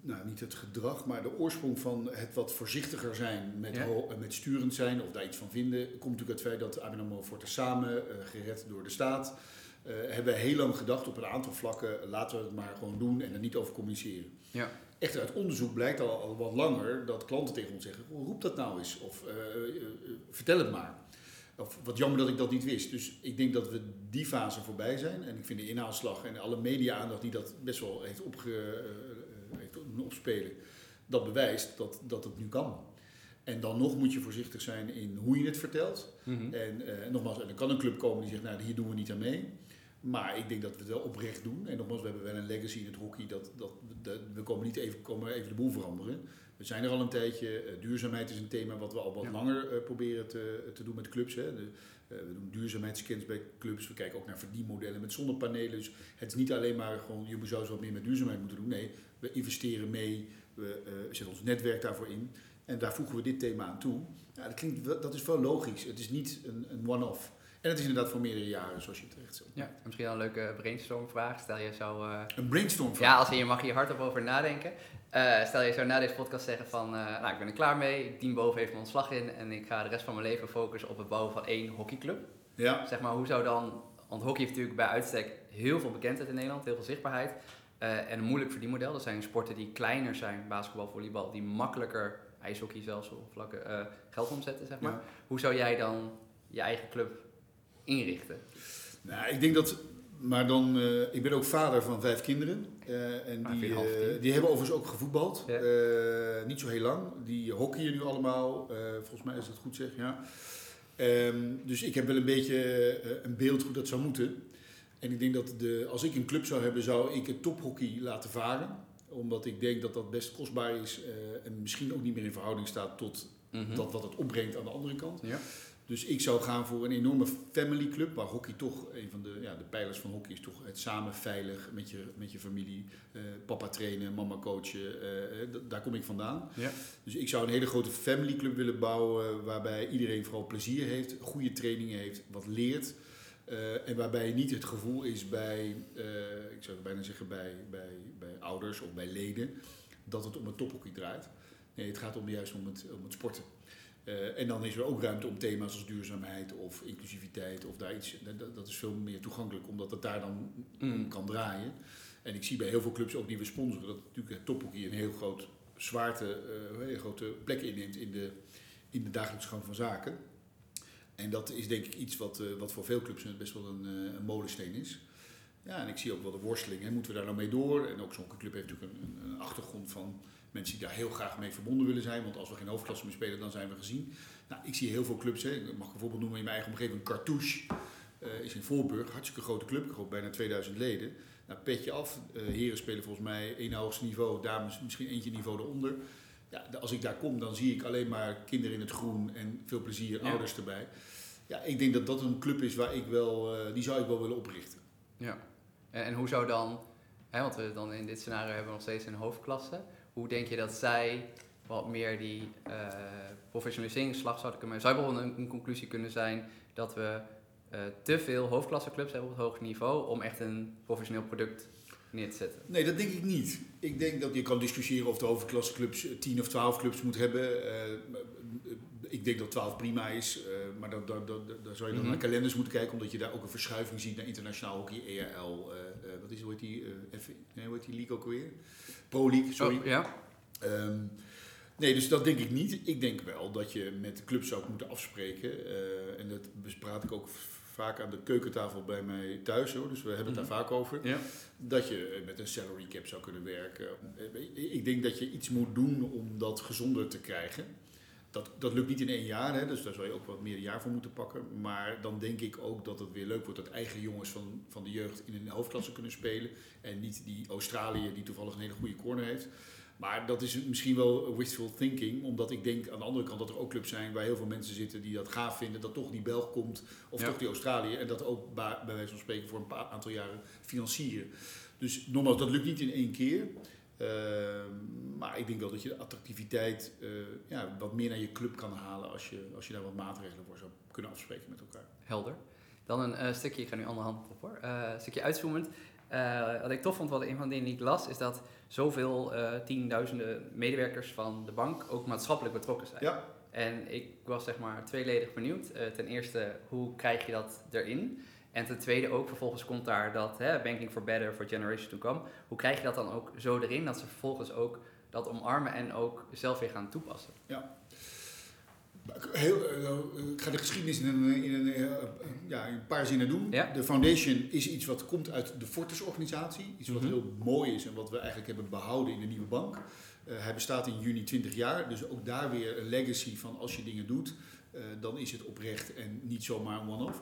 nou, niet het gedrag, maar de oorsprong van het wat voorzichtiger zijn met, ja. met sturend zijn of daar iets van vinden, komt natuurlijk uit het feit dat ABN AMRO Forte samen, uh, gered door de staat, uh, hebben we heel lang gedacht op een aantal vlakken, laten we het maar gewoon doen en er niet over communiceren. Ja. Echter, uit onderzoek blijkt al, al, wat langer dat klanten tegen ons zeggen, roep dat nou eens of uh, vertel het maar. Of wat jammer dat ik dat niet wist. Dus ik denk dat we die fase voorbij zijn. En ik vind de inhaalslag en alle media-aandacht die dat best wel heeft opge, opspelen, dat bewijst dat, dat het nu kan. En dan nog moet je voorzichtig zijn in hoe je het vertelt. Mhm. En uh, nogmaals, er kan een club komen die zegt, nou hier doen we niet aan mee. Maar ik denk dat we het wel oprecht doen. En nogmaals, we hebben wel een legacy in het hockey. Dat, dat, dat we komen niet even, komen even de boel veranderen. We zijn er al een tijdje. Uh, duurzaamheid is een thema wat we al wat Ja. langer uh, proberen te, te doen met clubs. Hè. De, uh, we doen duurzaamheidsscans bij clubs. We kijken ook naar verdienmodellen met zonnepanelen. Dus het is niet alleen maar gewoon, je zou eens wat meer met duurzaamheid moeten doen. Nee, we investeren mee. We uh, zetten ons netwerk daarvoor in. En daar voegen we dit thema aan toe. Ja, dat, klinkt, dat is wel logisch. Het is niet een, een one-off. En het is inderdaad voor meerdere jaren, zoals je terecht zegt. Ja, en misschien wel een leuke brainstormvraag. Stel je zou... eh, Een brainstorm Ja, als in je mag hier hardop over nadenken. Eh, stel je zou na deze podcast zeggen van, eh, nou ik ben er klaar mee, ik dien boven even mijn ontslag in en ik ga de rest van mijn leven focussen op het bouwen van één hockeyclub. Ja. Zeg maar, hoe zou dan, want hockey heeft natuurlijk bij uitstek heel veel bekendheid in Nederland, heel veel zichtbaarheid. en een moeilijk verdienmodel, dat zijn sporten die kleiner zijn, basketbal, volleybal, die makkelijker, ijshockey zelfs op vlakken, geld omzetten zeg maar. Ja. Hoe zou jij dan je eigen club inrichten? Nou, ik denk dat. Maar dan, eh, ik ben ook vader van vijf kinderen. eh, en Ah, die, eh, die hebben overigens ook gevoetbald. Ja. Niet zo heel lang. Die hockeyen nu allemaal. volgens mij is dat goed zeg, ja. Ehm, dus ik heb wel een beetje een beeld hoe dat zou moeten. En ik denk dat de, als ik een club zou hebben, zou ik het tophockey laten varen. Omdat ik denk dat dat best kostbaar is. en misschien ook niet meer in verhouding staat tot Mhm. dat wat het opbrengt aan de andere kant. Ja. Dus ik zou gaan voor een enorme family club, waar hockey toch, een van de, ja, de pijlers van hockey is toch het samen veilig met je, met je familie, eh, papa trainen, mama coachen, eh, eh, daar kom ik vandaan. Ja. Dus ik zou een hele grote family club willen bouwen, waarbij iedereen vooral plezier heeft, goede trainingen heeft, wat leert. en waarbij niet het gevoel is bij, ik zou bijna zeggen bij, bij, bij ouders of bij leden, dat het om het tophockey draait. Nee, het gaat om juist om het, om het sporten. Eh, en dan is er ook ruimte om thema's als duurzaamheid of inclusiviteit of daar iets. Dat, dat is veel meer toegankelijk, omdat het daar dan Mm. kan draaien. En ik zie bij heel veel clubs ook die we sponsoren, dat natuurlijk het tophockey een heel groot zwaarte, eh, een hele grote plek inneemt in de, in de dagelijkse gang van zaken. En dat is denk ik iets wat, eh, wat voor veel clubs best wel een, eh, een molensteen is. Ja, en ik zie ook wel de worsteling. Hè. Moeten we daar nou mee door? En ook zo'n club heeft natuurlijk een, een achtergrond van mensen die daar heel graag mee verbonden willen zijn. Want als we geen hoofdklasse meer spelen, dan zijn we gezien. Nou, ik zie heel veel clubs. Hè. Ik mag bijvoorbeeld noemen in mijn eigen omgeving Cartouche. eh, is in Voorburg, hartstikke grote club, ik geloof bijna 2000 leden. Nou, petje af. Eh, heren spelen volgens mij één hoogste niveau, dames misschien eentje niveau eronder. Ja, als ik daar kom, dan zie ik alleen maar kinderen in het groen en veel plezier, Ja. ouders erbij. Ja, ik denk dat dat een club is waar ik wel, eh, die zou ik wel willen oprichten. Ja. En, en hoe zou dan, hè, want we dan in dit scenario hebben we nog steeds een hoofdklasse. Hoe denk je dat zij wat meer die eh professionaliseringsslag zouden kunnen Zou bijvoorbeeld een, een conclusie kunnen zijn dat we eh, te veel hoofdklasseclubs hebben op het hoog niveau om echt een professioneel product neer te zetten? Nee, dat denk ik niet. Ik denk dat je kan discussiëren of de hoofdklasseclubs 10 of 12 clubs moet hebben. Eh, ik denk dat 12 prima is, maar dan, dan, dan zou je dan Mhm. naar kalenders moeten kijken, omdat je daar ook een verschuiving ziet naar internationaal hockey, ERL, wat is hoe heet die, F, nee, hoe heet die league ook weer? Pro League, sorry. Oh, ja? Ehm, nee, dus dat denk ik niet. Ik denk wel dat je met de clubs zou moeten afspreken. eh, en dat bespraat ik ook vaak aan de keukentafel bij mij thuis. Hoor. Dus we hebben het daar vaak over. Ja. Dat je met een salary cap zou kunnen werken. Ik denk dat je iets moet doen om dat gezonder te krijgen. Dat, dat lukt niet in één jaar, hè, dus daar zou je ook wat meer een jaar voor moeten pakken. Maar dan denk ik ook dat het weer leuk wordt dat eigen jongens van, van de jeugd in een hoofdklasse kunnen spelen. En niet die Australiër die toevallig een hele goede corner heeft. Maar dat is misschien wel wishful thinking, omdat ik denk aan de andere kant dat er ook clubs zijn waar heel veel mensen zitten die dat gaaf vinden, dat toch die Belg komt of Ja. toch die Australiër en dat ook bij wijze van spreken voor een paar aantal jaren financieren. Dus nogmaals, dat lukt niet in één keer. Ehm, maar ik denk wel dat je de attractiviteit eh, ja, wat meer naar je club kan halen als je, als je daar wat maatregelen voor zou kunnen afspreken met elkaar. Helder. Dan een eh, stukje, ik ga nu andere hand op hoor, Eh, een stukje uitzoomend. Wat ik tof vond, wat een van de dingen die ik las, is dat zoveel tienduizenden medewerkers van de bank ook maatschappelijk betrokken zijn. Ja. En ik was zeg maar tweeledig benieuwd. Ten eerste, hoe krijg je dat erin? En ten tweede ook, vervolgens komt daar dat hè, Banking for Better for Generations to Come. Hoe krijg je dat dan ook zo erin dat ze vervolgens ook dat omarmen en ook zelf weer gaan toepassen? Heel, eh, ik ga de geschiedenis in een, in een, eh, ja, in een paar zinnen doen. Ja. De foundation is iets wat komt uit de Fortis-organisatie. Iets wat Mhm. heel mooi is en wat we eigenlijk hebben behouden in de nieuwe bank. Eh, hij bestaat in juni 20 jaar, dus ook daar weer een legacy van als je dingen doet, dan is het oprecht en niet zomaar een one-off.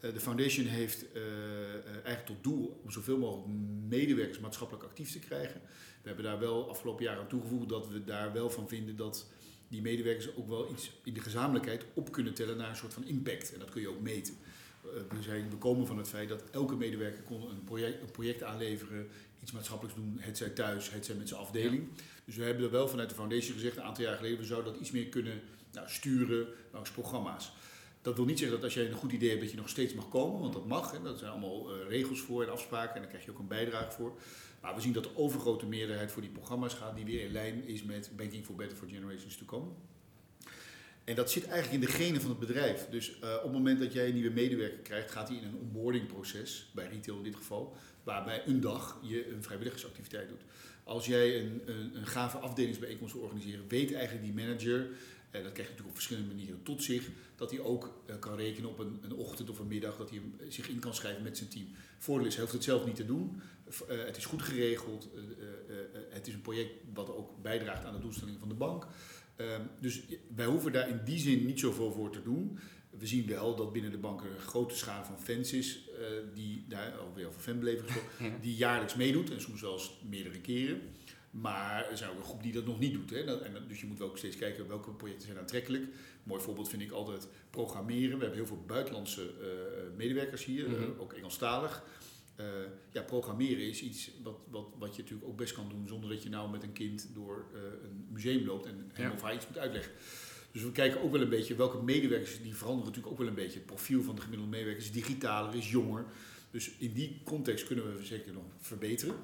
Eh, de foundation heeft eh, eh, eigenlijk tot doel om zoveel mogelijk medewerkers maatschappelijk actief te krijgen. We hebben daar wel afgelopen jaar aan toegevoegd dat we daar wel van vinden dat die medewerkers ook wel iets in de gezamenlijkheid op kunnen tellen naar een soort van impact. En dat kun je ook meten. We, zijn, we komen van het feit dat elke medewerker kon een project, een project aanleveren, iets maatschappelijks doen, het zij thuis, het zij met zijn afdeling. Dus we hebben er wel vanuit de foundation gezegd, een aantal jaar geleden, we zouden dat iets meer kunnen nou, sturen langs programma's. Dat wil niet zeggen dat als jij een goed idee hebt dat je nog steeds mag komen, want dat mag. Hè, dat zijn allemaal eh, regels voor en afspraken en daar krijg je ook een bijdrage voor. Maar we zien dat de overgrote meerderheid voor die programma's gaat die weer in lijn is met Banking for Better for Generations to Come. En dat zit eigenlijk in de genen van het bedrijf. Dus eh, op het moment dat jij een nieuwe medewerker krijgt, gaat hij in een onboardingproces, bij retail in dit geval, waarbij een dag je een vrijwilligersactiviteit doet. Als jij een, een, een gave afdelingsbijeenkomst wil organiseren, weet eigenlijk die manager, dat krijg je natuurlijk op verschillende manieren tot zich, dat hij ook eh, kan rekenen op een, een ochtend of een middag, dat hij hem, eh, zich in kan schrijven met zijn team. Voordeel is, hij hoeft het zelf niet te doen. Eh, het is goed geregeld. het is een project wat ook bijdraagt aan de doelstellingen van de bank. Ehm, dus wij hoeven daar in die zin niet zoveel voor te doen. We zien wel dat binnen de bank er een grote schare van fans is, die daar alweer over fanbeleving gesproken, die jaarlijks meedoet en soms wel eens meerdere keren. Maar er zijn ook een groep die dat nog niet doet. Hè. Dat- en dat- dus je moet wel ook steeds kijken welke projecten zijn aantrekkelijk. Een mooi voorbeeld vind ik altijd programmeren. We hebben heel veel buitenlandse eh, medewerkers hier, eh, Mhm. ook Engelstalig. Eh, ja, programmeren is iets wat, wat, wat je natuurlijk ook best kan doen zonder dat je nou met een kind door eh, een museum loopt en hem Ja. of haar iets moet uitleggen. Dus we kijken ook wel een beetje welke medewerkers, die veranderen natuurlijk ook wel een beetje. Het profiel van de gemiddelde medewerker is digitaler, is jonger. Dus in die context kunnen we zeker nog verbeteren.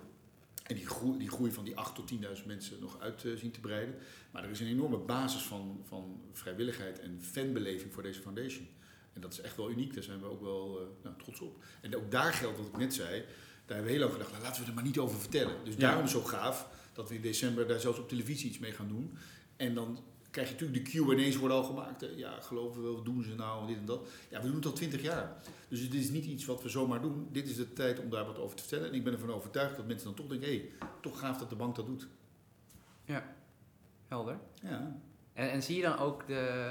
En die groei, die groei van die 8 tot 10.000 mensen nog uit eh, zien te breiden. Maar er is een enorme basis van, van vrijwilligheid en fanbeleving voor deze foundation. En dat is echt wel uniek, daar zijn we ook wel eh, nou, trots op. En ook daar geldt wat ik net zei, daar hebben we heel lang gedacht, nou, laten we er maar niet over vertellen. Dus Ja. daarom zo gaaf dat we in december daar zelfs op televisie iets mee gaan doen. En dan krijg je natuurlijk de Q&A's worden al gemaakt. hè. Ja, geloven we, wat doen ze nou, dit en dat. Ja, we doen het al twintig jaar. Dus het is niet iets wat we zomaar doen. Dit is de tijd om daar wat over te vertellen. En ik ben ervan overtuigd dat mensen dan toch denken, hé, hey, toch gaaf dat de bank dat doet. Helder. Ja, En, en zie je dan ook de,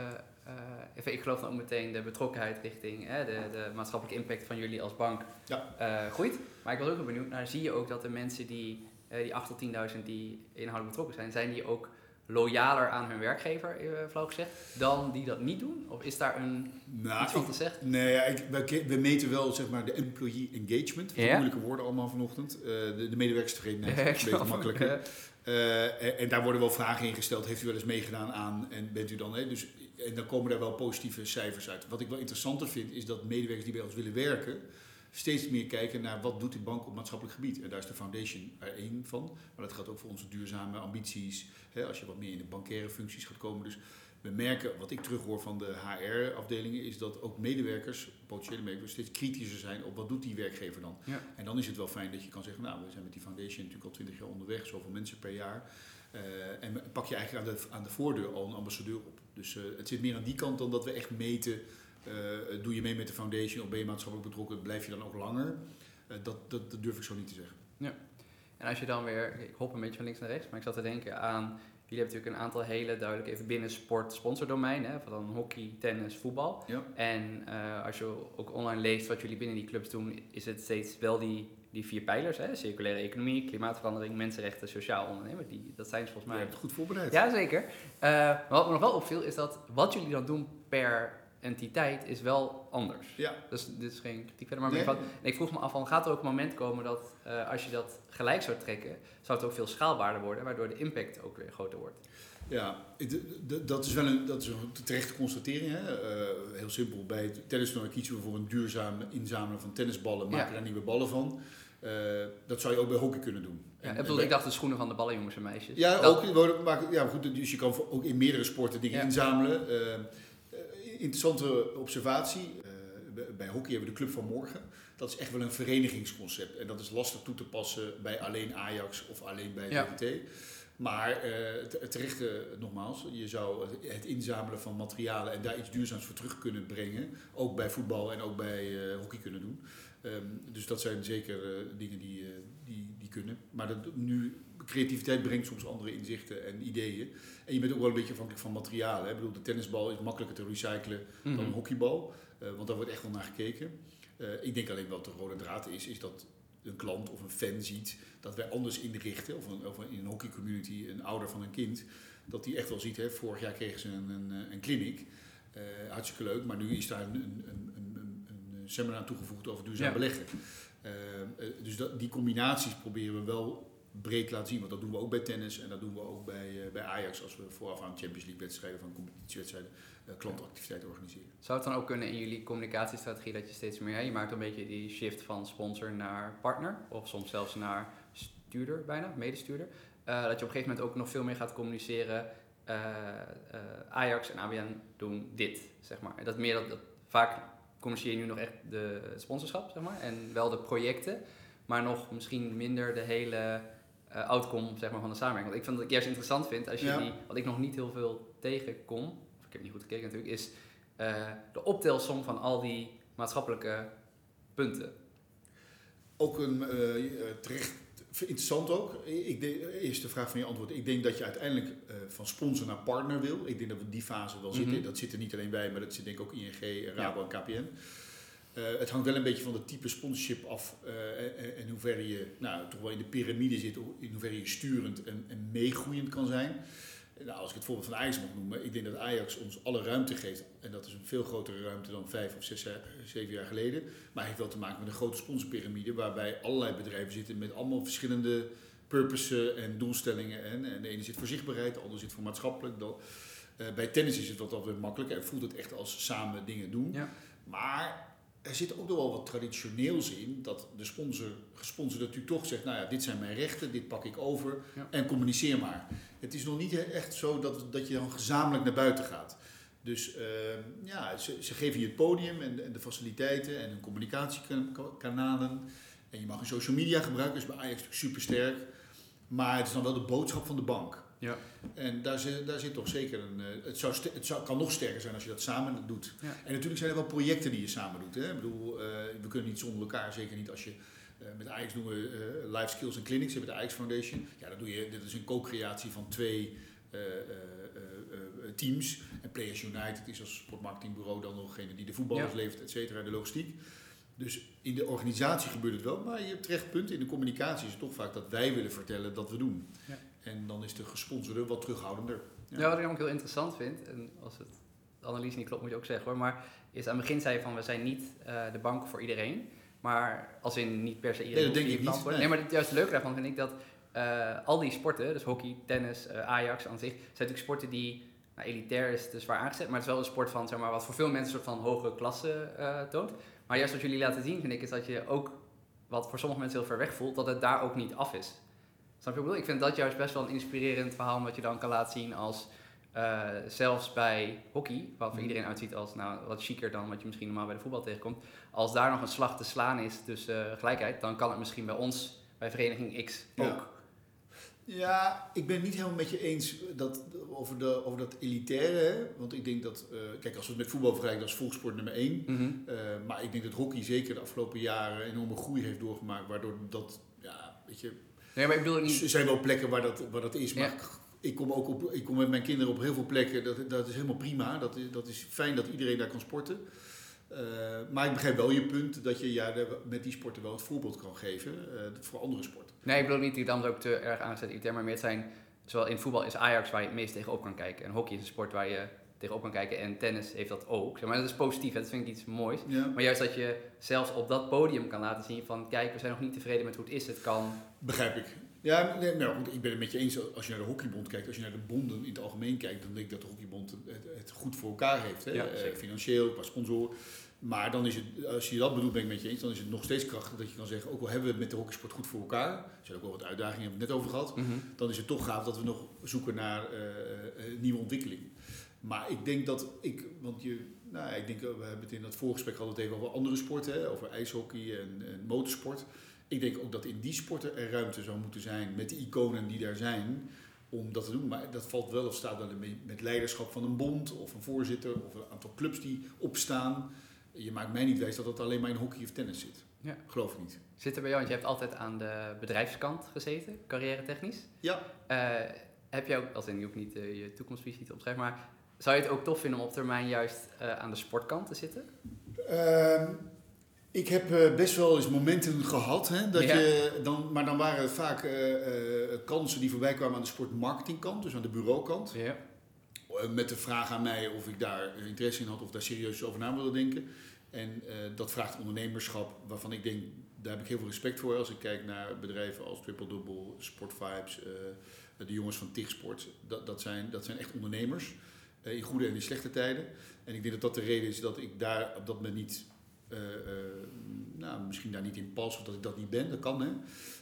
even, ik geloof dan ook meteen de betrokkenheid richting hè, de, de maatschappelijke impact van jullie als bank Ja. eh, groeit. Maar ik was ook wel benieuwd naar, zie je ook dat de mensen die, eh, die 8 tot 10.000 die inhoudelijk betrokken zijn, zijn die ook loyaler aan hun werkgever, eh, flauw gezegd, dan die dat niet doen? Of is daar een, nou, iets van te zeggen? Nee, ik, we, meten wel zeg maar, de employee engagement. Ja. Moeilijke woorden allemaal vanochtend. Eh, de, de medewerkerstevredenheid [laughs] Ja, is een beetje makkelijker. Eh, en, en daar worden wel vragen in gesteld. Heeft u wel eens meegedaan aan en bent u dan... Hè, dus, en dan komen daar wel positieve cijfers uit. Wat ik wel interessanter vind is dat medewerkers die bij ons willen werken... steeds meer kijken naar wat doet die bank op maatschappelijk gebied. En daar is de foundation er één van. Maar dat gaat ook voor onze duurzame ambities. Hè, als je wat meer in de bankaire functies gaat komen. Dus we merken, wat ik terughoor van de HR-afdelingen... is dat ook medewerkers, potentiële medewerkers... steeds kritischer zijn op wat doet die werkgever dan. Ja. En dan is het wel fijn dat je kan zeggen... nou, we zijn met die foundation natuurlijk al twintig jaar onderweg. Zoveel mensen per jaar. Eh, en pak je eigenlijk aan de, aan de voordeur al een ambassadeur op. Dus eh, het zit meer aan die kant dan dat we echt meten. Eh, doe je mee met de foundation of ben je maatschappelijk betrokken? Blijf je dan ook langer? Eh, dat, dat, dat durf ik zo niet te zeggen. En als je dan weer, ik hop een beetje van links naar rechts, maar ik zat te denken aan, jullie hebben natuurlijk een aantal hele duidelijk even binnen sport sponsordomeinen, van dan hockey, tennis, voetbal. Ja. En eh, als je ook online leest wat jullie binnen die clubs doen, is het steeds wel die, die vier pijlers, hè, circulaire economie, klimaatverandering, mensenrechten, sociaal ondernemen. Die, dat zijn ze volgens Je mij. hebt het goed voorbereid. Ja, zeker. Eh, maar wat me nog wel opviel, is dat wat jullie dan doen per entiteit is wel anders. Ja. Dus dit is geen kritiek verder, maar Nee. van, ik vroeg me af, van, gaat er ook een moment komen dat eh, als je dat gelijk zou trekken, zou het ook veel schaalbaarder worden, waardoor de impact ook weer groter wordt? Ja, dat is wel een, dat is een terechte constatering. Hè? Uh, heel simpel, bij het tennistoernooi kiezen we voor een duurzaam inzamelen van tennisballen, maken ja. daar nieuwe ballen van. Uh, dat zou je ook bij hockey kunnen doen. Ja, en, ik dacht de schoenen van de ballenjongens en meisjes. Ja, ook, maar, ja goed, dus je kan ook in meerdere sporten dingen inzamelen. Uh, interessante observatie. bij hockey hebben we de Club van Morgen. Dat is echt wel een verenigingsconcept. En dat is lastig toe te passen bij alleen Ajax of alleen bij VVT. Ja. Maar uh, terecht, nogmaals, je zou het inzamelen van materialen en daar iets duurzaams voor terug kunnen brengen. Ook bij voetbal en ook bij uh, hockey kunnen doen. Um, dus dat zijn zeker dingen die, die, die kunnen. Maar dat, nu, creativiteit brengt soms andere inzichten en ideeën. En je bent ook wel een beetje afhankelijk van materialen. Hè. Ik bedoel, de tennisbal is makkelijker te recyclen dan een mhm. hockeybal. want daar wordt echt wel naar gekeken. ik denk alleen wat de rode draad is, is dat een klant of een fan ziet dat wij anders inrichten, of, een, of in een hockeycommunity een ouder van een kind, dat die echt wel ziet, hè, vorig jaar kregen ze een, een, een kliniek, uh, hartstikke leuk, maar nu is daar een, een, een, een seminar toegevoegd over duurzaam beleggen. Uh, dus dat, die combinaties proberen we wel breed laten zien, want dat doen we ook bij tennis en dat doen we ook bij, uh, bij Ajax als we vooraf aan Champions League wedstrijden van competitiewedstrijden uh, klantactiviteiten organiseren. Zou het dan ook kunnen in jullie communicatiestrategie dat je steeds meer, je maakt een beetje die shift van sponsor naar partner of soms zelfs naar stuurder bijna, medestuurder. Uh, dat je op een gegeven moment ook nog veel meer gaat communiceren. Ajax en ABN doen dit, zeg maar. dat meer dat, dat vaak communiceer je nu nog echt de sponsorschap, zeg maar, en wel de projecten, maar nog misschien minder de hele outcome zeg maar, van de samenwerking. Want ik vind dat ik juist interessant vind als je die, wat ik nog niet heel veel tegenkom, of ik heb niet goed gekeken natuurlijk, is de optelsom van al die maatschappelijke punten. Ook een terecht Interessant ook. Ik de eerste vraag van je antwoord. Ik denk dat je uiteindelijk uh, van sponsor naar partner wil. Ik denk dat we die fase wel zitten. Mhm. Dat zit er niet alleen bij, maar dat zit denk ik ook ING, Rabo en KPN. Uh, het hangt wel een beetje van de type sponsorship af uh, en, hoeverre je nou, toch wel in de piramide zit, in hoeverre je sturend en, en meegroeiend kan zijn. Nou, als ik het voorbeeld van Ajax mag noemen, ik denk dat Ajax ons alle ruimte geeft. En dat is een veel grotere ruimte dan vijf of zes, zeven jaar geleden. Maar heeft wel te maken met een grote sponsorpyramide, waarbij allerlei bedrijven zitten met allemaal verschillende purposes en doelstellingen. En, en de ene zit voor zichtbaarheid, de ander zit voor maatschappelijk. Uh, bij tennis is het wat altijd makkelijker en voelt het echt als samen dingen doen. Ja. Maar er zit ook nog wel wat traditioneels in dat de sponsor, gesponsorde natuurlijk toch zegt, nou ja, dit zijn mijn rechten, dit pak ik over en communiceer maar. Het is nog niet echt zo dat, dat je dan gezamenlijk naar buiten gaat. Dus uh, ja, ze, ze, geven je het podium en de, en de faciliteiten en hun communicatiekanalen. En je mag een social media gebruiken, is bij Ajax super sterk. Maar het is dan wel de boodschap van de bank. Ja. En daar zit, daar zit toch zeker een. Eh, het, zou het zou, kan nog sterker zijn als je dat samen doet. Ja. En natuurlijk zijn er wel projecten die je samen doet. Hè? Ik bedoel, uh, we kunnen niet zonder elkaar, zeker niet als je. Uh, met Ajax doen we Life Skills and Clinics, met de Ajax Foundation. Ja, dan doe je, dit is een co-creatie van twee teams. En Players United is als sportmarketingbureau dan nog degene die de voetballers ja. levert, et cetera, de logistiek. Dus in de organisatie gebeurt het wel, maar je hebt terecht punt. In de communicatie is het toch vaak dat wij willen vertellen dat we doen. Ja. En dan is de gesponsorde wat terughoudender. Ja. ja, wat ik ook heel interessant vind, en als het de analyse niet klopt moet je ook zeggen hoor, maar is aan het begin zei je van we zijn niet uh, de bank voor iedereen, maar als in niet per se iedereen nee, dat denk ik niet. Nee. nee. maar het juist leuke daarvan vind ik dat uh, al die sporten, dus hockey, tennis, uh, Ajax aan zich, zijn natuurlijk sporten die nou, elitair is te zwaar aangezet, maar het is wel een sport van zeg maar wat voor veel mensen een soort van hoge klasse toont. Maar juist wat jullie laten zien vind ik is dat je ook wat voor sommige mensen heel ver weg voelt, dat het daar ook niet af is. Snap je ik bedoel? Ik vind dat juist best wel een inspirerend verhaal wat je dan kan laten zien als uh, zelfs bij hockey, wat voor mm. iedereen uitziet als nou, wat chiquer dan wat je misschien normaal bij de voetbal tegenkomt. Als daar nog een slag te slaan is tussen uh, gelijkheid, dan kan het misschien bij ons, bij Vereniging X ook. Ja. Ja, ik ben het niet helemaal met je eens dat, over, de, over dat elitaire. Want ik denk dat, uh, kijk, als we het met voetbal vergelijken, dat is volkssport nummer één. Mm -hmm. uh, maar ik denk dat hockey zeker de afgelopen jaren enorme groei heeft doorgemaakt. Waardoor dat, ja, weet je, Nee, maar ik bedoel niet... Er zijn wel plekken waar dat, waar dat is, maar ik kom ook op, ik kom met mijn kinderen op heel veel plekken. Dat, dat is helemaal prima. Dat is, dat is fijn dat iedereen daar kan sporten. Uh, maar ik begrijp wel je punt dat je ja, met die sporten wel het voorbeeld kan geven uh, voor andere sporten. Nee, ik bedoel niet die dan ook te erg aangezet maar meer het zijn, zowel in voetbal is Ajax waar je het meest tegenop kan kijken. En hockey is een sport waar je tegenop kan kijken. En tennis heeft dat ook. Maar dat is positief, dat vind ik iets moois. Maar juist dat je zelfs op dat podium kan laten zien van... kijk, we zijn nog niet tevreden met hoe het is. Het kan... Begrijp ik. Ja, nee, nou, goed, ik ben het met je eens. Als je naar de hockeybond kijkt, als je naar de bonden in het algemeen kijkt, dan denk ik dat de hockeybond het, goed voor elkaar heeft. Hè? Ja, Eh, financieel, qua sponsoren. Maar dan is het, als je dat bedoelt, ben ik met je eens, dan is het nog steeds krachtig dat je kan zeggen, ook al hebben we het met de hockeysport goed voor elkaar, er zijn ook wel wat uitdagingen, hebben we het net over gehad, Mhm. dan is het toch gaaf dat we nog zoeken naar eh, eh, nieuwe ontwikkeling. Maar ik denk dat ik, want je, nou, ik denk, we hebben het in dat voorgesprek het even over andere sporten, hè, over ijshockey en, en motorsport. Ik denk ook dat in die sporten er ruimte zou moeten zijn met de iconen die daar zijn om dat te doen. Maar dat valt wel of staat wel met- leiderschap van een bond of een voorzitter of een aantal clubs die opstaan. Je maakt mij niet wijs dat dat alleen maar in hockey of tennis zit. Ja. Geloof ik niet. Zit er bij jou, want je hebt altijd aan de bedrijfskant gezeten, carrière technisch. Ja. Eh, heb jij ook, als in je ook niet eh, je toekomstvisie te opschrijven, maar zou je het ook tof vinden om op termijn juist eh, aan de sportkant te zitten? Ehm, ik heb eh, best wel eens momenten gehad, hè, dat Ja. je dan, maar dan waren het vaak eh, kansen die voorbij kwamen aan de sportmarketingkant, dus aan de bureaukant. Ja. Met de vraag aan mij of ik daar interesse in had of daar serieus over na wilde denken. En dat vraagt ondernemerschap, waarvan ik denk, daar heb ik heel veel respect voor. Als ik kijk naar bedrijven als Triple Double, Sport Vibes, de jongens van TIG Sport. Dat, dat, zijn, dat zijn echt ondernemers, in goede en in slechte tijden. En ik denk dat dat de reden is dat ik daar op dat moment niet, eh, eh, nou, misschien daar niet in pas of dat ik dat niet ben. Dat kan hè.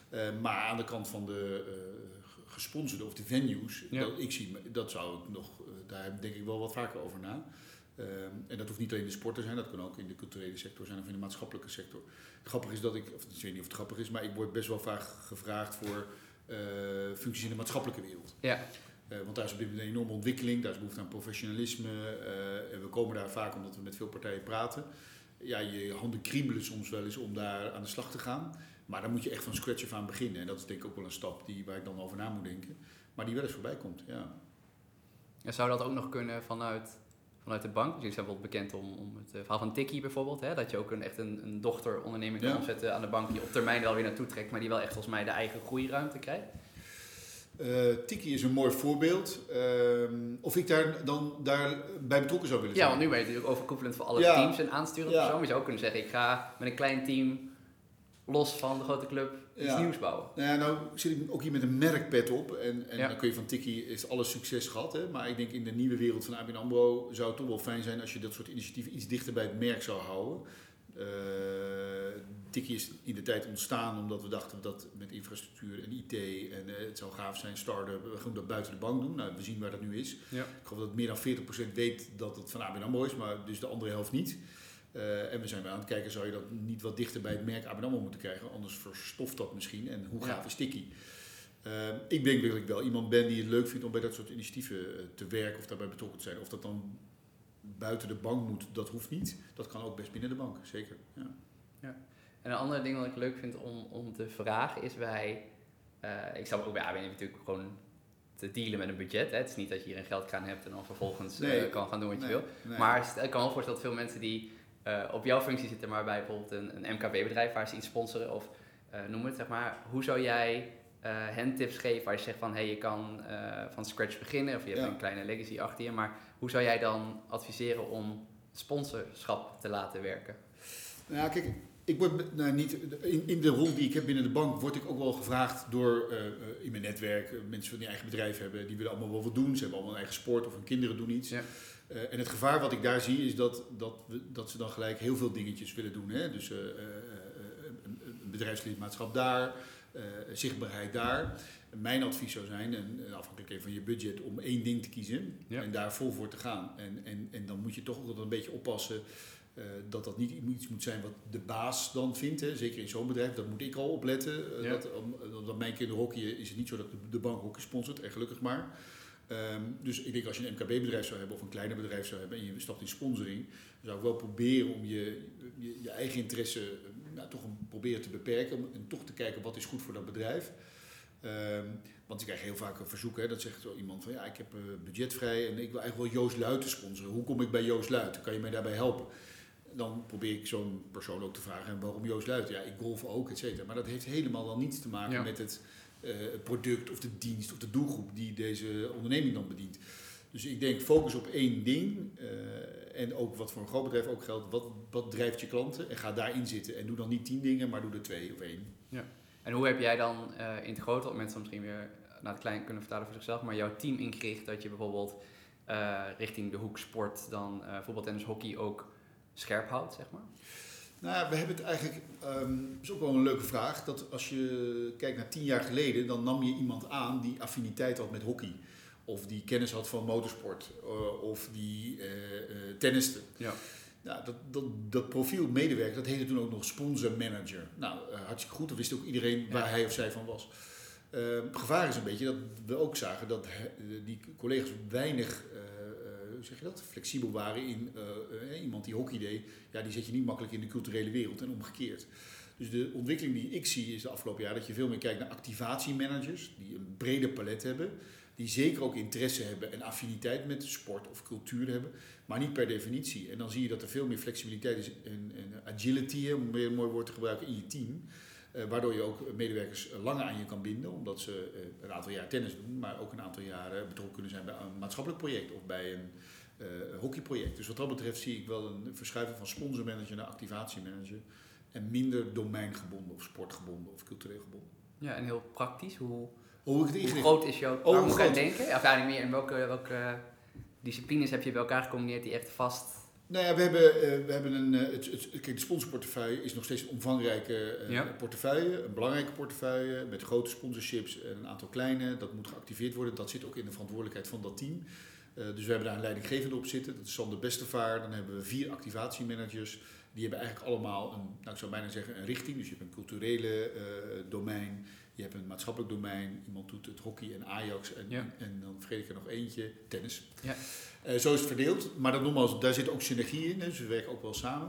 Eh, maar aan de kant van de eh, gesponsorde of de venues, Ja. dat, ik zie, dat zou ik nog, eh, daar denk ik wel wat vaker over na. En dat hoeft niet alleen in de sport te zijn, dat kan ook in de culturele sector zijn of in de maatschappelijke sector. Grappig is dat ik, of ik weet niet of het grappig is, maar ik word best wel vaak gevraagd voor eh, functies in de maatschappelijke wereld. Ja. Eh, want daar is op dit moment een enorme ontwikkeling, daar is behoefte aan professionalisme. eh, en we komen daar vaak omdat we met veel partijen praten. Ja, je handen kriebelen soms wel eens om daar aan de slag te gaan. Maar dan moet je echt van scratch af aan beginnen. En dat is denk ik ook wel een stap die, waar ik dan over na moet denken. Maar die wel eens voorbij komt, ja. En zou dat ook nog kunnen vanuit, vanuit de bank? Dus jullie zijn bijvoorbeeld bekend om, om het eh, verhaal van Tikkie bijvoorbeeld. Hè? Dat je ook een, echt een, een dochteronderneming kan Ja. opzetten aan de bank die op termijn wel weer naartoe trekt, maar die wel echt volgens mij de eigen groeiruimte krijgt. Eh Tiki is een mooi voorbeeld. Ehm, of ik daar dan daar bij betrokken zou willen Ja, zijn. want nu ben je natuurlijk overkoepelend voor alle Ja. teams en aansturend Ja. persoon. Maar je zou ook kunnen zeggen, ik ga met een klein team los van de grote club iets Ja. nieuws bouwen. Nou, ja, nou zit ik ook hier met een merkpet op. En, en Ja. dan kun je van Tiki is alles succes gehad. Hè? Maar ik denk in de nieuwe wereld van ABN AMRO zou het toch wel fijn zijn als je dat soort initiatieven iets dichter bij het merk zou houden. Eh Tiki is in de tijd ontstaan omdat we dachten dat met infrastructuur en IT en eh, het zou gaaf zijn, start-up, we gaan dat buiten de bank doen. Nou, we zien waar dat nu is. Ja. Ik geloof dat meer dan 40% weet dat het van ABN AMRO is, maar dus de andere helft niet. Eh, en we zijn aan het kijken, zou je dat niet wat dichter bij het merk ABN AMRO moeten krijgen? Anders verstoft dat misschien. En hoe Ja. gaaf is Tiki? Eh, ik denk dat ik wel iemand ben die het leuk vindt om bij dat soort initiatieven te werken of daarbij betrokken te zijn. Of dat dan buiten de bank moet, dat hoeft niet. Dat kan ook best binnen de bank, zeker. Ja. En een ander ding wat ik leuk vind om, om te vragen is wij, eh, ik zou ook bij ABN natuurlijk gewoon te dealen met een budget. Hè. Het is niet dat je hier een geldkraan hebt en dan vervolgens eh, kan gaan doen wat je wil. nee. Maar ik kan wel voorstellen dat veel mensen die eh, op jouw functie zitten, maar bij bijvoorbeeld een, een MKB-bedrijf waar ze iets sponsoren of noem het, zeg maar. Hoe zou jij hen tips geven waar je zegt van, hé, hey, je kan van scratch beginnen of je hebt Ja. een kleine legacy achter je, maar hoe zou jij dan adviseren om sponsorschap te laten werken? Nou, kijk, ik word nou, niet, in, in de rol die ik heb binnen de bank word ik ook wel gevraagd door eh, eh, in mijn netwerk, eh, mensen die een eigen bedrijf hebben, die willen allemaal wel wat doen. Ze hebben allemaal een eigen sport of hun kinderen doen iets. Ja. En het gevaar wat ik daar zie is dat, dat, we, dat ze dan gelijk heel veel dingetjes willen doen. Hè? Dus eh, een, een bedrijfslidmaatschap daar, zichtbaarheid daar. Mijn advies zou zijn, en afhankelijk even van je budget, om één ding te kiezen Ja. en daar vol voor te gaan. En, en, en dan moet je toch altijd een beetje oppassen eh, dat dat niet iets moet zijn wat de baas dan vindt. Hè. Zeker in zo'n bedrijf, dat moet ik al opletten. Ja. dat, mijn kinderen hockeyen is het niet zo dat de, de bank hockey sponsort, en gelukkig maar. Ehm, dus ik denk als je een MKB-bedrijf zou hebben of een kleiner bedrijf zou hebben en je stapt in sponsoring, dan zou ik wel proberen om je, je, je eigen interesse nou, toch een, proberen te beperken om- en toch te kijken wat is goed voor dat bedrijf. Ehm, want ik krijg heel vaak een verzoek, hè, dat zegt zo iemand van ja, ik heb budget vrij en ik wil eigenlijk wel Joost Luiten sponsoren. Hoe kom ik bij Joost Luiten? Kan je mij daarbij helpen? Dan probeer ik zo'n persoon ook te vragen, en waarom Joost Luiten? Ja, ik golf ook, et cetera. Maar dat heeft helemaal dan niets te maken Ja. met het eh, product of de dienst of de doelgroep die deze onderneming dan bedient. Dus ik denk focus op één ding eh, en ook wat voor een groot bedrijf ook geldt, wat, wat drijft je klanten en ga daarin zitten. En doe dan niet tien dingen, maar doe er twee of één. En En hoe heb jij dan eh, in het grote, mensen misschien weer naar het klein kunnen vertalen voor zichzelf, maar jouw team ingericht dat je bijvoorbeeld richting de hoek sport dan voetbal, tennis, hockey ook scherp houdt, zeg maar? Nou, we hebben het eigenlijk, um, is ook wel een leuke vraag, dat als je kijkt naar tien jaar geleden, dan nam je iemand aan die affiniteit had met hockey. Of die kennis had van motorsport, uh, of die uh, uh, tenniste. Ja. Nou, dat, dat, dat profiel medewerker, dat heette toen ook nog sponsor manager. Nou, hartstikke goed, dan wist ook iedereen waar hij of zij van was. Ehm, het gevaar is een beetje dat we ook zagen dat die collega's weinig hoe zeg je dat, flexibel waren in uh, iemand die hockey deed. Ja, die zet je niet makkelijk in de culturele wereld en omgekeerd. Dus de ontwikkeling die ik zie is de afgelopen jaar dat je veel meer kijkt naar activatiemanagers die een brede palet hebben. Die zeker ook interesse hebben en affiniteit met sport of cultuur hebben, maar niet per definitie. En dan zie je dat er veel meer flexibiliteit is en, en agility, om een mooi woord te gebruiken, in je team. Uh, waardoor je ook medewerkers langer aan je kan binden, omdat ze uh, een aantal jaar tennis doen, maar ook een aantal jaren betrokken kunnen zijn bij een maatschappelijk project of bij een uh, hockeyproject. Dus wat dat betreft zie ik wel een verschuiving van sponsormanager naar activatiemanager en minder domeingebonden of sportgebonden of cultureel gebonden. Ja, en heel praktisch, hoe, hoe, ik het hoe groot is jouw, oh, je denken? Of eigenlijk meer in welke, welke disciplines heb je bij elkaar gecombineerd die echt vast nou ja, we hebben, uh, we hebben een. Uh, het, het, kijk, de sponsorportefeuille is nog steeds een omvangrijke ja. portefeuille. Een belangrijke portefeuille met grote sponsorships en een aantal kleine. Dat moet geactiveerd worden. Dat zit ook in de verantwoordelijkheid van dat team. dus we hebben daar een leidinggevende op zitten. Dat is Sander Bestevaar. Dan hebben we vier activatiemanagers. Die hebben eigenlijk allemaal een, nou ik zou bijna zeggen, een richting. Dus je hebt een culturele domein. Je hebt een maatschappelijk domein. Iemand doet het hockey en Ajax. En, ja. en, en, dan vergeet ik er nog eentje, tennis. Ja. Uh, zo is het verdeeld. Maar dat nogmaals, daar zit ook synergie in. Dus we werken ook wel samen.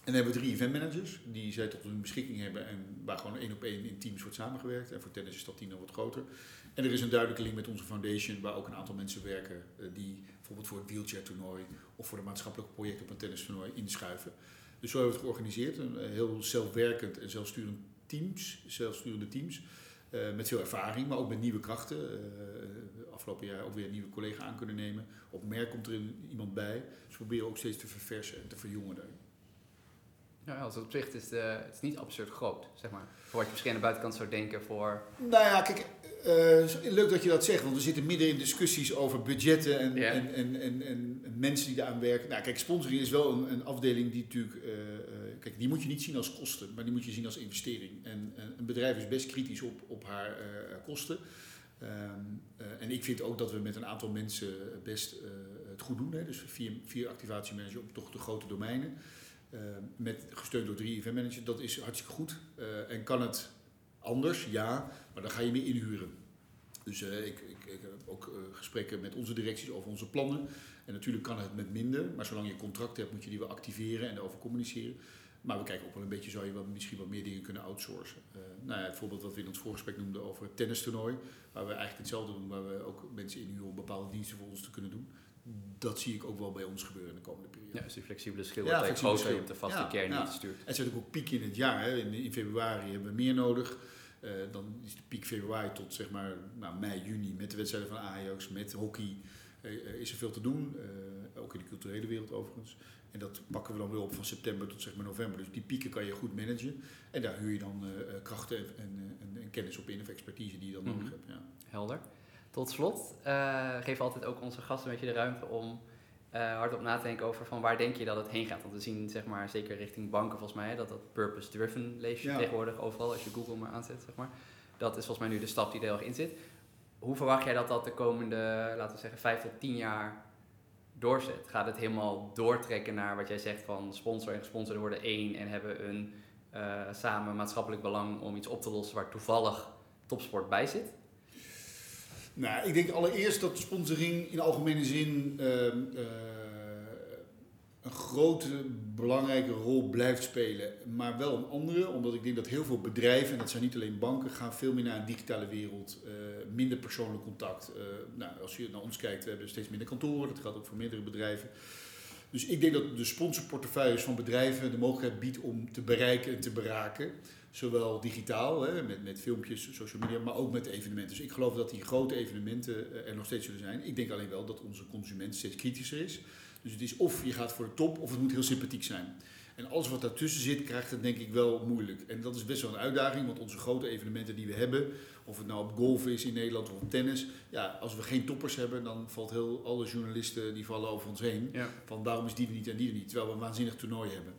En dan hebben we drie event managers die zij tot hun beschikking hebben en waar gewoon één op één in teams wordt samengewerkt. En voor tennis is dat team nog wat groter. En er is een duidelijke link met onze foundation, waar ook een aantal mensen werken uh, die bijvoorbeeld voor het wheelchair toernooi of voor de maatschappelijke project op een tennistoernooi inschuiven. Dus zo hebben we het georganiseerd. Een uh, heel zelfwerkend en zelfsturend teams, zelfsturende teams. Uh, met veel ervaring, maar ook met nieuwe krachten. Uh, afgelopen jaar ook weer een nieuwe collega aan kunnen nemen. Op merk komt er iemand bij. Dus we proberen ook steeds te verversen en te verjongen Ja, als het opzicht is, de, het is niet absurd groot, zeg maar. Voor wat je misschien aan de buitenkant zou denken voor... Nou ja, kijk, uh, leuk dat je dat zegt, want we zitten midden in discussies over budgetten en, yeah. en, en, en, en, mensen die daaraan werken. Nou, kijk, sponsoring is wel een, een afdeling die natuurlijk, kijk, die moet je niet zien als kosten, maar die moet je zien als investering. En een bedrijf is best kritisch op, op haar kosten. Um, en ik vind ook dat we met een aantal mensen best het goed doen. Hè? Dus vier, vier activatiemanager op toch de grote domeinen. met, gesteund door drie event managers, dat is hartstikke goed. en kan het anders, ja, maar dan ga je meer inhuren. Dus ik, ik, ik, heb ook gesprekken met onze directies over onze plannen. En natuurlijk kan het met minder, maar zolang je contract hebt, moet je die wel activeren en erover communiceren. Maar we kijken ook wel een beetje, zou je wel, misschien wat meer dingen kunnen outsourcen. Uh, nou ja, het voorbeeld wat we in ons voorgesprek noemden over het tennistoernooi, waar we eigenlijk hetzelfde doen, waar we ook mensen inhuren om bepaalde diensten voor ons te kunnen doen. Dat zie ik ook wel bij ons gebeuren in de komende periode. Ja, dus die flexibele schil ja, wordt groter, hebt de vaste ja, kern ja. niet stuurt. En er zit ook piek in het jaar. Hè. In, in februari hebben we meer nodig. Uh, dan is de piek februari tot zeg maar nou, mei, juni met de wedstrijden van Ajax, met hockey. Uh, is er veel te doen, uh, ook in de culturele wereld overigens. En dat pakken we dan weer op van september tot zeg maar november. Dus die pieken kan je goed managen. En daar huur je dan krachten en, en, en, kennis op in of expertise die je dan mm -hmm. nodig hebt. Ja. Helder. Tot slot, geef altijd ook onze gasten een beetje de ruimte om uh, hardop nadenken over van waar denk je dat het heen gaat. Want we zien, zeg maar, zeker richting banken volgens mij, dat dat purpose-driven lees je ja. tegenwoordig overal als je Google maar aanzet, zeg maar. Dat is volgens mij nu de stap die er heel erg in zit. Hoe verwacht jij dat dat de komende, laten we zeggen, vijf tot tien jaar doorzet? Gaat het helemaal doortrekken naar wat jij zegt van sponsor en gesponsord worden één en hebben een uh, samen maatschappelijk belang om iets op te lossen waar toevallig topsport bij zit? Nou, ik denk allereerst dat sponsoring in algemene zin uh, uh, een grote, belangrijke rol blijft spelen. Maar wel een andere, omdat ik denk dat heel veel bedrijven, en dat zijn niet alleen banken, gaan veel meer naar een digitale wereld. Uh, minder persoonlijk contact. nou, als je naar ons kijkt, we hebben steeds minder kantoren. Dat geldt ook voor meerdere bedrijven. Dus ik denk dat de sponsorportefeuilles van bedrijven de mogelijkheid biedt om te bereiken en te beraken. Zowel digitaal, hè, met, met filmpjes, social media, maar ook met evenementen. Dus ik geloof dat die grote evenementen eh, er nog steeds zullen zijn. Ik denk alleen wel dat onze consument steeds kritischer is. Dus het is of je gaat voor de top of het moet heel sympathiek zijn. En alles wat daartussen zit, krijgt het denk ik wel moeilijk. En dat is best wel een uitdaging, want onze grote evenementen die we hebben, of het nou op golf is in Nederland of op tennis, ja, als we geen toppers hebben, dan valt heel alle journalisten die vallen over ons heen. Ja. Van waarom is die er niet en die er niet, terwijl we een waanzinnig toernooi hebben.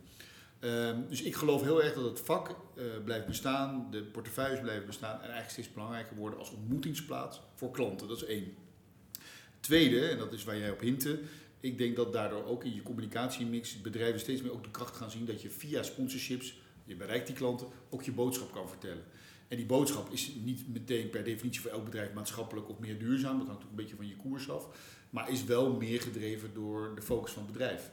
Ehm, dus ik geloof heel erg dat het vak eh, blijft bestaan, de portefeuilles blijven bestaan en eigenlijk steeds belangrijker worden als ontmoetingsplaats voor klanten. Dat is één. Tweede, en dat is waar jij op hintte, ik denk dat daardoor ook in je communicatiemix bedrijven steeds meer ook de kracht gaan zien dat je via sponsorships, je bereikt die klanten, ook je boodschap kan vertellen. En die boodschap is niet meteen per definitie voor elk bedrijf maatschappelijk of meer duurzaam, dat hangt ook een beetje van je koers af, maar is wel meer gedreven door de focus van het bedrijf.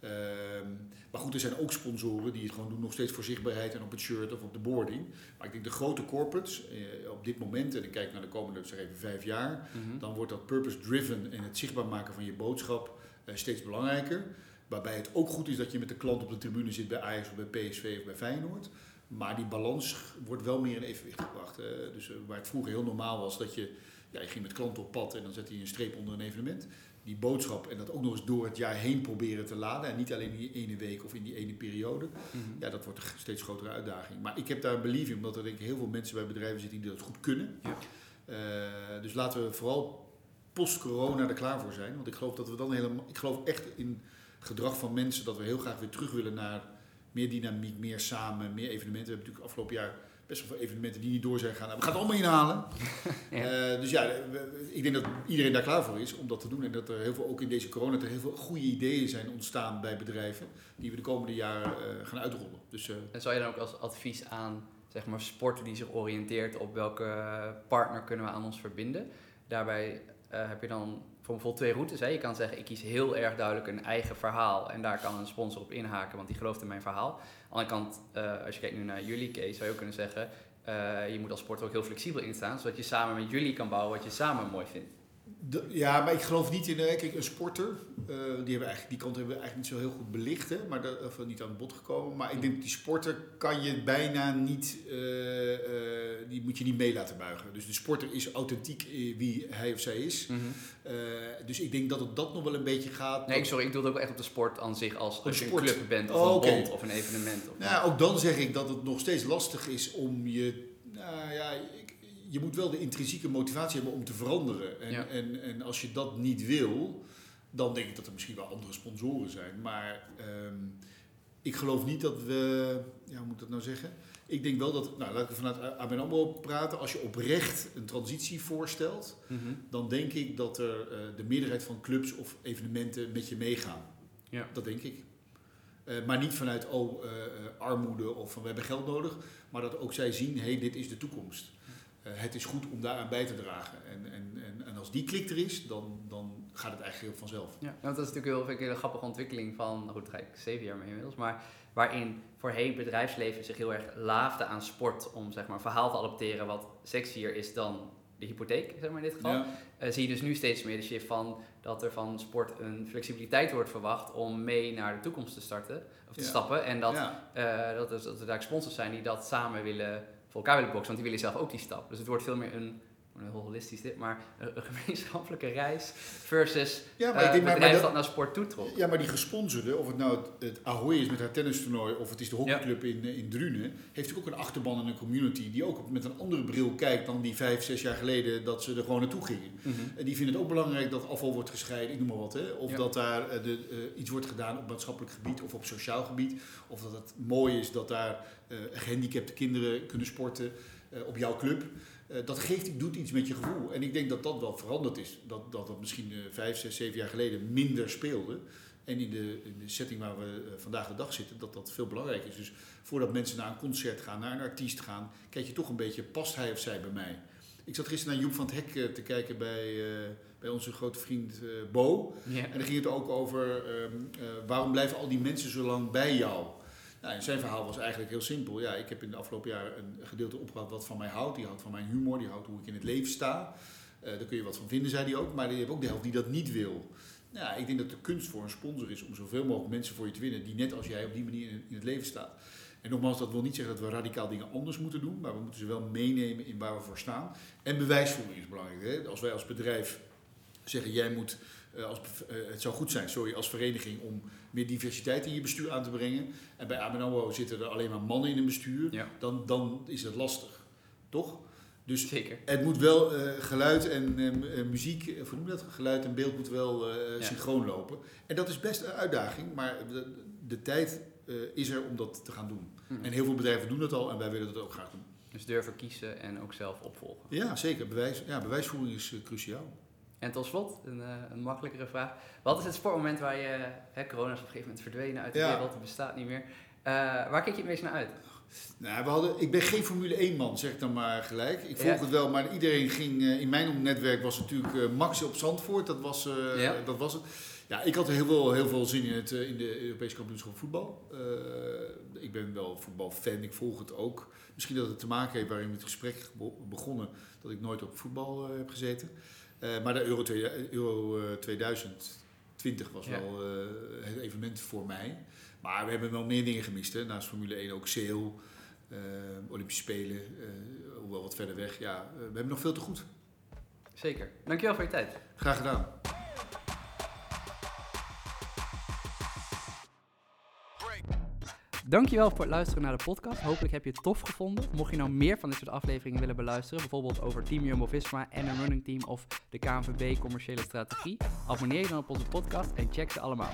Ehm, maar goed, er zijn ook sponsoren die het gewoon doen nog steeds voor zichtbaarheid en op het shirt of op de boarding. Maar ik denk de grote corporates eh, op dit moment, en ik kijk naar de komende zeg even vijf jaar, Mhm. dan wordt dat purpose-driven en het zichtbaar maken van je boodschap steeds belangrijker. Waarbij het ook goed is dat je met de klant op de tribune zit bij Ajax of bij PSV of bij Feyenoord. Maar die balans wordt wel meer in evenwicht gebracht. eh. dus eh, waar het vroeger heel normaal was dat je, ja, je ging met klanten op pad en dan zette je een streep onder een evenement. Die boodschap en dat ook nog eens door het jaar heen proberen te laden. En niet alleen in die ene week of in die ene periode. Mhm. Ja, dat wordt een steeds grotere uitdaging. Maar ik heb daar een belief in, omdat er denk ik heel veel mensen bij bedrijven zitten die dat goed kunnen. Ja. Eh, dus laten we vooral post-corona er klaar voor zijn. Want ik geloof dat we dan helemaal. Ik geloof echt in gedrag van mensen dat we heel graag weer terug willen naar meer dynamiek, meer samen, meer evenementen. We hebben natuurlijk afgelopen jaar best wel veel evenementen die niet door zijn gegaan. Nou, We gaan het allemaal inhalen. [laughs] Ja. Eh, dus ja, we- ik denk dat iedereen daar klaar voor is om dat te doen. En dat er heel veel, ook in deze corona, er heel veel goede ideeën zijn ontstaan bij bedrijven. Die we de komende jaren eh, gaan uitrollen. Dus eh, En zou je dan ook als advies aan zeg maar, sport die zich oriënteert op welke partner kunnen we aan ons verbinden? Daarbij eh, heb je dan voor bijvoorbeeld twee routes. Hè? Je kan zeggen, ik kies heel erg duidelijk een eigen verhaal en daar kan een sponsor op inhaken, want die gelooft in mijn verhaal. Aan de andere kant, eh, als je kijkt nu naar jullie case, zou je ook kunnen zeggen, eh, je moet als sporter ook heel flexibel instaan, zodat je samen met jullie kan bouwen wat je samen mooi vindt. De- ja, maar ik geloof niet in. eh, Kijk, een sporter, eh, die, hebben eigenlijk, die kant hebben we eigenlijk niet zo heel goed belicht, hè, maar dat, of niet aan het bod gekomen. Maar ik denk dat die sporter kan je bijna niet, eh, die moet je niet mee laten buigen. Dus de sporter is authentiek wie hij of zij is. Eh, dus ik denk dat het dat nog wel een beetje gaat. Nee, sorry, ik doe ook echt op de sport aan zich als, als je een club bent of Oh, een bond of een evenement. Of Nou, ja, ook dan zeg ik dat het nog steeds lastig is om je. Nou ja, je moet wel de intrinsieke motivatie hebben om te veranderen. En, Ja. en, en als je dat niet wil, dan denk ik dat er misschien wel andere sponsoren zijn. Maar ehm, ik geloof niet dat we. Ja, hoe moet ik dat nou zeggen? Ik denk wel dat, nou laat ik vanuit ABN AMRO praten. Als je oprecht een transitie voorstelt, Mhm. dan denk ik dat er eh, de meerderheid van clubs of evenementen met je meegaan. Ja. Dat denk ik. Eh, maar niet vanuit oh, eh, armoede of van we hebben geld nodig, maar dat ook zij zien, hé, hey, dit is de toekomst. Eh, het is goed om daaraan bij te dragen. En, en, en, en als die klik er is, dan, dan gaat het eigenlijk heel vanzelf. Ja, want dat is natuurlijk heel, vind ik een hele grappige ontwikkeling van, nou goed, daar ga ik zeven jaar mee inmiddels, maar waarin voorheen bedrijfsleven zich heel erg laafde aan sport om zeg maar, een verhaal te adopteren wat sexier is dan de hypotheek, zeg maar in dit geval. Ja. Eh, zie je dus nu steeds meer de shift van dat er van sport een flexibiliteit wordt verwacht om mee naar de toekomst te starten, of te Ja. stappen. En dat, Ja. eh, dat, dat er daar sponsors zijn die dat samen willen, voor elkaar willen boksen, want die willen zelf ook die stap. Dus het wordt veel meer een, holistisch dit, maar een, een gemeenschappelijke reis versus Ja, maar eh, ik denk, maar, bedrijf maar dat dat, naar sport toetrok. ja, maar die gesponsorde, of het nou het, het Ahoy is met haar tennistoernooi of het is de hockeyclub in, eh, in Drunen, heeft natuurlijk ook een achterban en een community die ook met een andere bril kijkt dan die vijf, zes jaar geleden dat ze er gewoon naartoe gingen. Mhm. En die vinden het ook belangrijk dat afval wordt gescheiden, ik noem maar wat. Hè? Of Ja. dat daar eh, de, iets wordt gedaan op maatschappelijk gebied of op sociaal gebied. Of dat het mooi is dat daar eh, gehandicapte kinderen kunnen sporten op jouw club. Eh, dat geeft, doet iets met je gevoel. En ik denk dat dat wel veranderd is. Dat dat, dat misschien eh, vijf, zes, zeven jaar geleden minder speelde. En in de, in de setting waar we eh, vandaag de dag zitten, dat dat veel belangrijker is. Dus voordat mensen naar een concert gaan, naar een artiest gaan, kijk je toch een beetje, past hij of zij bij mij? Ik zat gisteren naar Joep van het Hek te kijken bij, bij onze grote vriend Bo. En dan ging het ook over ehm, eh, waarom blijven al die mensen zo lang bij jou? Nou, zijn verhaal was eigenlijk heel simpel. Ja, ik heb in de afgelopen jaren een gedeelte opgehaald wat van mij houdt. Die houdt van mijn humor, die houdt hoe ik in het leven sta. Eh, daar kun je wat van vinden, zei hij ook. Maar je hebt ook de helft die dat niet wil. Ja, ik denk dat de kunst voor een sponsor is om zoveel mogelijk mensen voor je te winnen die net als jij op die manier in, in het leven staat. En nogmaals, dat wil niet zeggen dat we radicaal dingen anders moeten doen, maar we moeten ze wel meenemen in waar we voor staan. En bewijsvoering is belangrijk. Hè? Als wij als bedrijf zeggen, jij moet eh, als, eh, het zou goed zijn, sorry, als vereniging om meer diversiteit in je bestuur aan te brengen. En bij ABN AMRO zitten er alleen maar mannen in een bestuur. Ja. Dan, dan is het lastig, toch? Dus Zeker. het moet wel eh, geluid en eh, muziek, eh, hoe noem je dat? Geluid en beeld moet wel Ja. synchroon lopen. En dat is best een uitdaging, maar de, de tijd is er om dat te gaan doen. Mhm. En heel veel bedrijven doen dat al en wij willen dat ook graag doen. Dus durven kiezen en ook zelf opvolgen. Ja, zeker. Bewijs, ja, bewijsvoering is cruciaal. En tot slot, een, eh, een makkelijkere vraag. Wat is het sportmoment waar je, hè, corona is op een gegeven moment verdwenen uit de Ja. wereld, het bestaat niet meer. Eh, waar kijk je het meest naar uit? Nou, we hadden, ik ben geen Formule 1 man, zeg ik dan maar gelijk. Ik volg Ja. het wel, maar iedereen ging... eh, in mijn netwerk was natuurlijk Max op Zandvoort. Dat was, Ja. dat was het. Ja, ik had heel veel, heel veel zin in, het, in de Europese kampioenschap voetbal. Ik ben wel voetbalfan, ik volg het ook. Misschien dat het te maken heeft waarin we het gesprek be- begonnen... dat ik nooit op voetbal heb gezeten. Eh, maar de Euro, Euro eh, 2020 was Ja. wel eh, het evenement voor mij. Maar we hebben wel meer dingen gemist. Hè. Naast Formule 1 ook eh, Olympische Spelen, eh, hoewel wat verder weg. Ja, eh, we hebben nog veel te goed. Zeker. Dankjewel voor je tijd. Graag gedaan. Dankjewel voor het luisteren naar de podcast. Hopelijk heb je het tof gevonden. Mocht je nou meer van dit soort afleveringen willen beluisteren, bijvoorbeeld over Team Jumbo-Visma en een running team of de KNVB commerciële strategie, abonneer je dan op onze podcast en check ze allemaal.